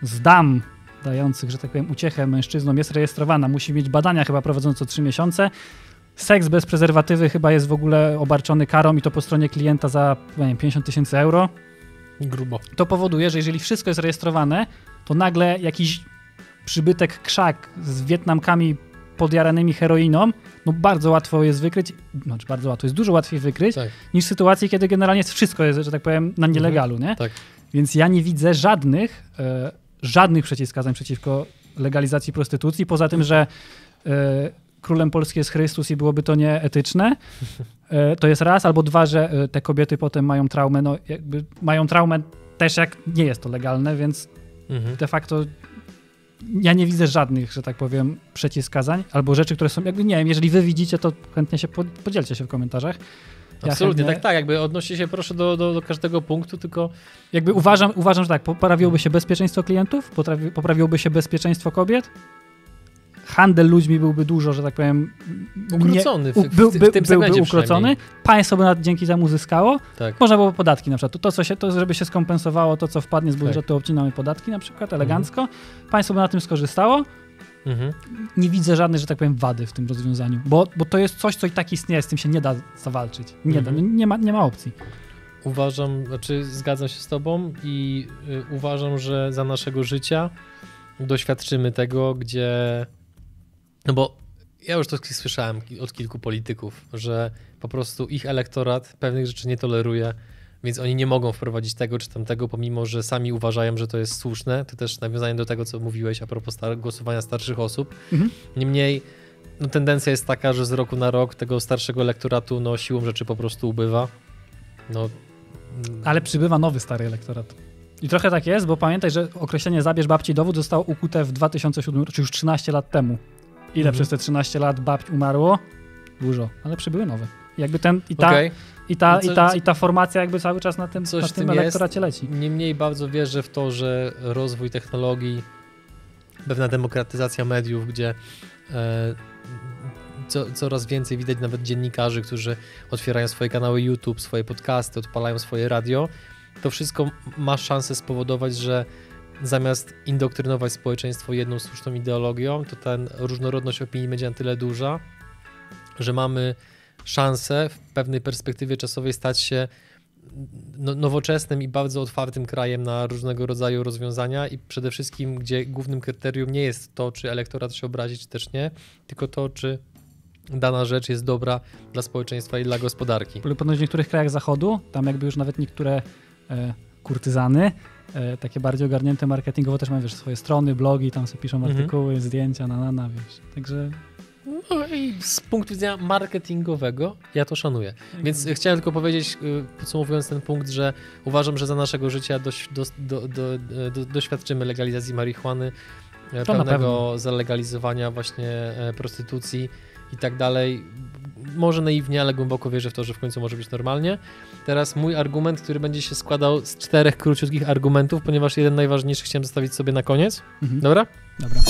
Speaker 2: z dam dających, że tak powiem, uciechę mężczyznom jest rejestrowana, musi mieć badania chyba prowadzone co 3 miesiące, seks bez prezerwatywy chyba jest w ogóle obarczony karą i to po stronie klienta za nie wiem, 50 tysięcy euro,
Speaker 1: Grubo.
Speaker 2: to powoduje, że jeżeli wszystko jest rejestrowane, to nagle jakiś przybytek krzak z Wietnamkami podjaranymi heroiną, no bardzo łatwo jest wykryć, znaczy bardzo łatwo, jest dużo łatwiej wykryć,
Speaker 1: Tak.
Speaker 2: niż sytuacje, kiedy generalnie wszystko jest, że tak powiem, na nielegalu, nie?
Speaker 1: Tak.
Speaker 2: Więc ja nie widzę żadnych, e, żadnych przeciwwskazań przeciwko legalizacji prostytucji, poza tym, że e, królem Polski jest Chrystus i byłoby to nieetyczne. E, to jest raz, albo dwa, że e, te kobiety potem mają traumę, no jakby mają traumę też jak nie jest to legalne, więc
Speaker 1: Mhm.
Speaker 2: de facto ja nie widzę żadnych, że tak powiem, przeciwwskazań albo rzeczy, które są, jakby nie wiem, jeżeli wy widzicie, to chętnie się po- podzielcie się w komentarzach. Ja
Speaker 1: Absolutnie,
Speaker 2: chętnie-
Speaker 1: tak, tak. Jakby odnosi się proszę do, do, do każdego punktu, tylko
Speaker 2: Jakby uważam, uważam, że tak, poprawiłoby się bezpieczeństwo klientów, potrafi, poprawiłoby się bezpieczeństwo kobiet, handel ludźmi byłby dużo, że tak powiem,
Speaker 1: ukrócony w,
Speaker 2: u-
Speaker 1: w,
Speaker 2: był,
Speaker 1: w, tym
Speaker 2: byłby ukrócony, państwo by na, dzięki temu zyskało.
Speaker 1: Tak.
Speaker 2: można było podatki na przykład, to, co się, to żeby się skompensowało to, co wpadnie z
Speaker 1: Tak.
Speaker 2: budżetu, obcinamy podatki na przykład, elegancko, państwo by na tym skorzystało,
Speaker 1: Mhm.
Speaker 2: nie widzę żadnej, że tak powiem, wady w tym rozwiązaniu, bo, bo to jest coś, co i tak istnieje, z tym się nie da zawalczyć, nie,
Speaker 1: Mhm.
Speaker 2: da, nie, ma, nie ma opcji.
Speaker 1: Uważam, znaczy zgadzam się z tobą i y, uważam, że za naszego życia doświadczymy tego, gdzie. No bo ja już to słyszałem od kilku polityków, że po prostu ich elektorat pewnych rzeczy nie toleruje, więc oni nie mogą wprowadzić tego czy tamtego, pomimo że sami uważają, że to jest słuszne. To też nawiązanie do tego, co mówiłeś a propos star- głosowania starszych osób.
Speaker 2: Mhm.
Speaker 1: Niemniej no, tendencja jest taka, że z roku na rok tego starszego elektoratu no, siłą rzeczy po prostu ubywa. No, mm,
Speaker 2: Ale przybywa nowy stary elektorat. I trochę tak jest, bo pamiętaj, że określenie zabierz babci dowód zostało ukute w 2007, czy już 13 lat temu. Ile
Speaker 1: Mhm.
Speaker 2: przez te 13 lat babć umarło? Dużo, ale przybyły nowe. I jakby ten, i ta,
Speaker 1: Okej.
Speaker 2: i ta,
Speaker 1: No co-
Speaker 2: i ta, i ta formacja jakby cały czas na tym,
Speaker 1: Coś
Speaker 2: na tym
Speaker 1: tym
Speaker 2: elektoracie leci.
Speaker 1: Niemniej bardzo wierzę w to, że rozwój technologii, pewna demokratyzacja mediów, gdzie e, co, coraz więcej widać nawet dziennikarzy, którzy otwierają swoje kanały YouTube, swoje podcasty, odpalają swoje radio, to wszystko ma szansę spowodować, że zamiast indoktrynować społeczeństwo jedną słuszną ideologią, to ta różnorodność opinii będzie na tyle duża, że mamy szansę w pewnej perspektywie czasowej stać się no, nowoczesnym i bardzo otwartym krajem na różnego rodzaju rozwiązania i przede wszystkim, gdzie głównym kryterium nie jest to, czy elektorat się obrazi, czy też nie, tylko to, czy dana rzecz jest dobra dla społeczeństwa i dla gospodarki.
Speaker 2: Ponoć w niektórych krajach zachodu, tam jakby już nawet niektóre e, kurtyzany, takie bardziej ogarnięte marketingowo też mają wiesz, swoje strony, blogi, tam sobie piszą
Speaker 1: Mhm.
Speaker 2: artykuły, zdjęcia, na, na, na, wiesz. Także
Speaker 1: No i z punktu widzenia marketingowego ja to szanuję. Więc y, chciałem tylko powiedzieć, y, podsumowując ten punkt, że uważam, że za naszego życia doś, do, do, do, do, doświadczymy legalizacji marihuany, e,
Speaker 2: To na
Speaker 1: pewnego zalegalizowania właśnie e, prostytucji i tak dalej. Może naiwnie, ale głęboko wierzę w to, że w końcu może być normalnie. Teraz mój argument, który będzie się składał z czterech króciutkich argumentów, ponieważ jeden najważniejszy chciałem zostawić sobie na koniec.
Speaker 2: mhm.
Speaker 1: Dobra?
Speaker 2: dobra.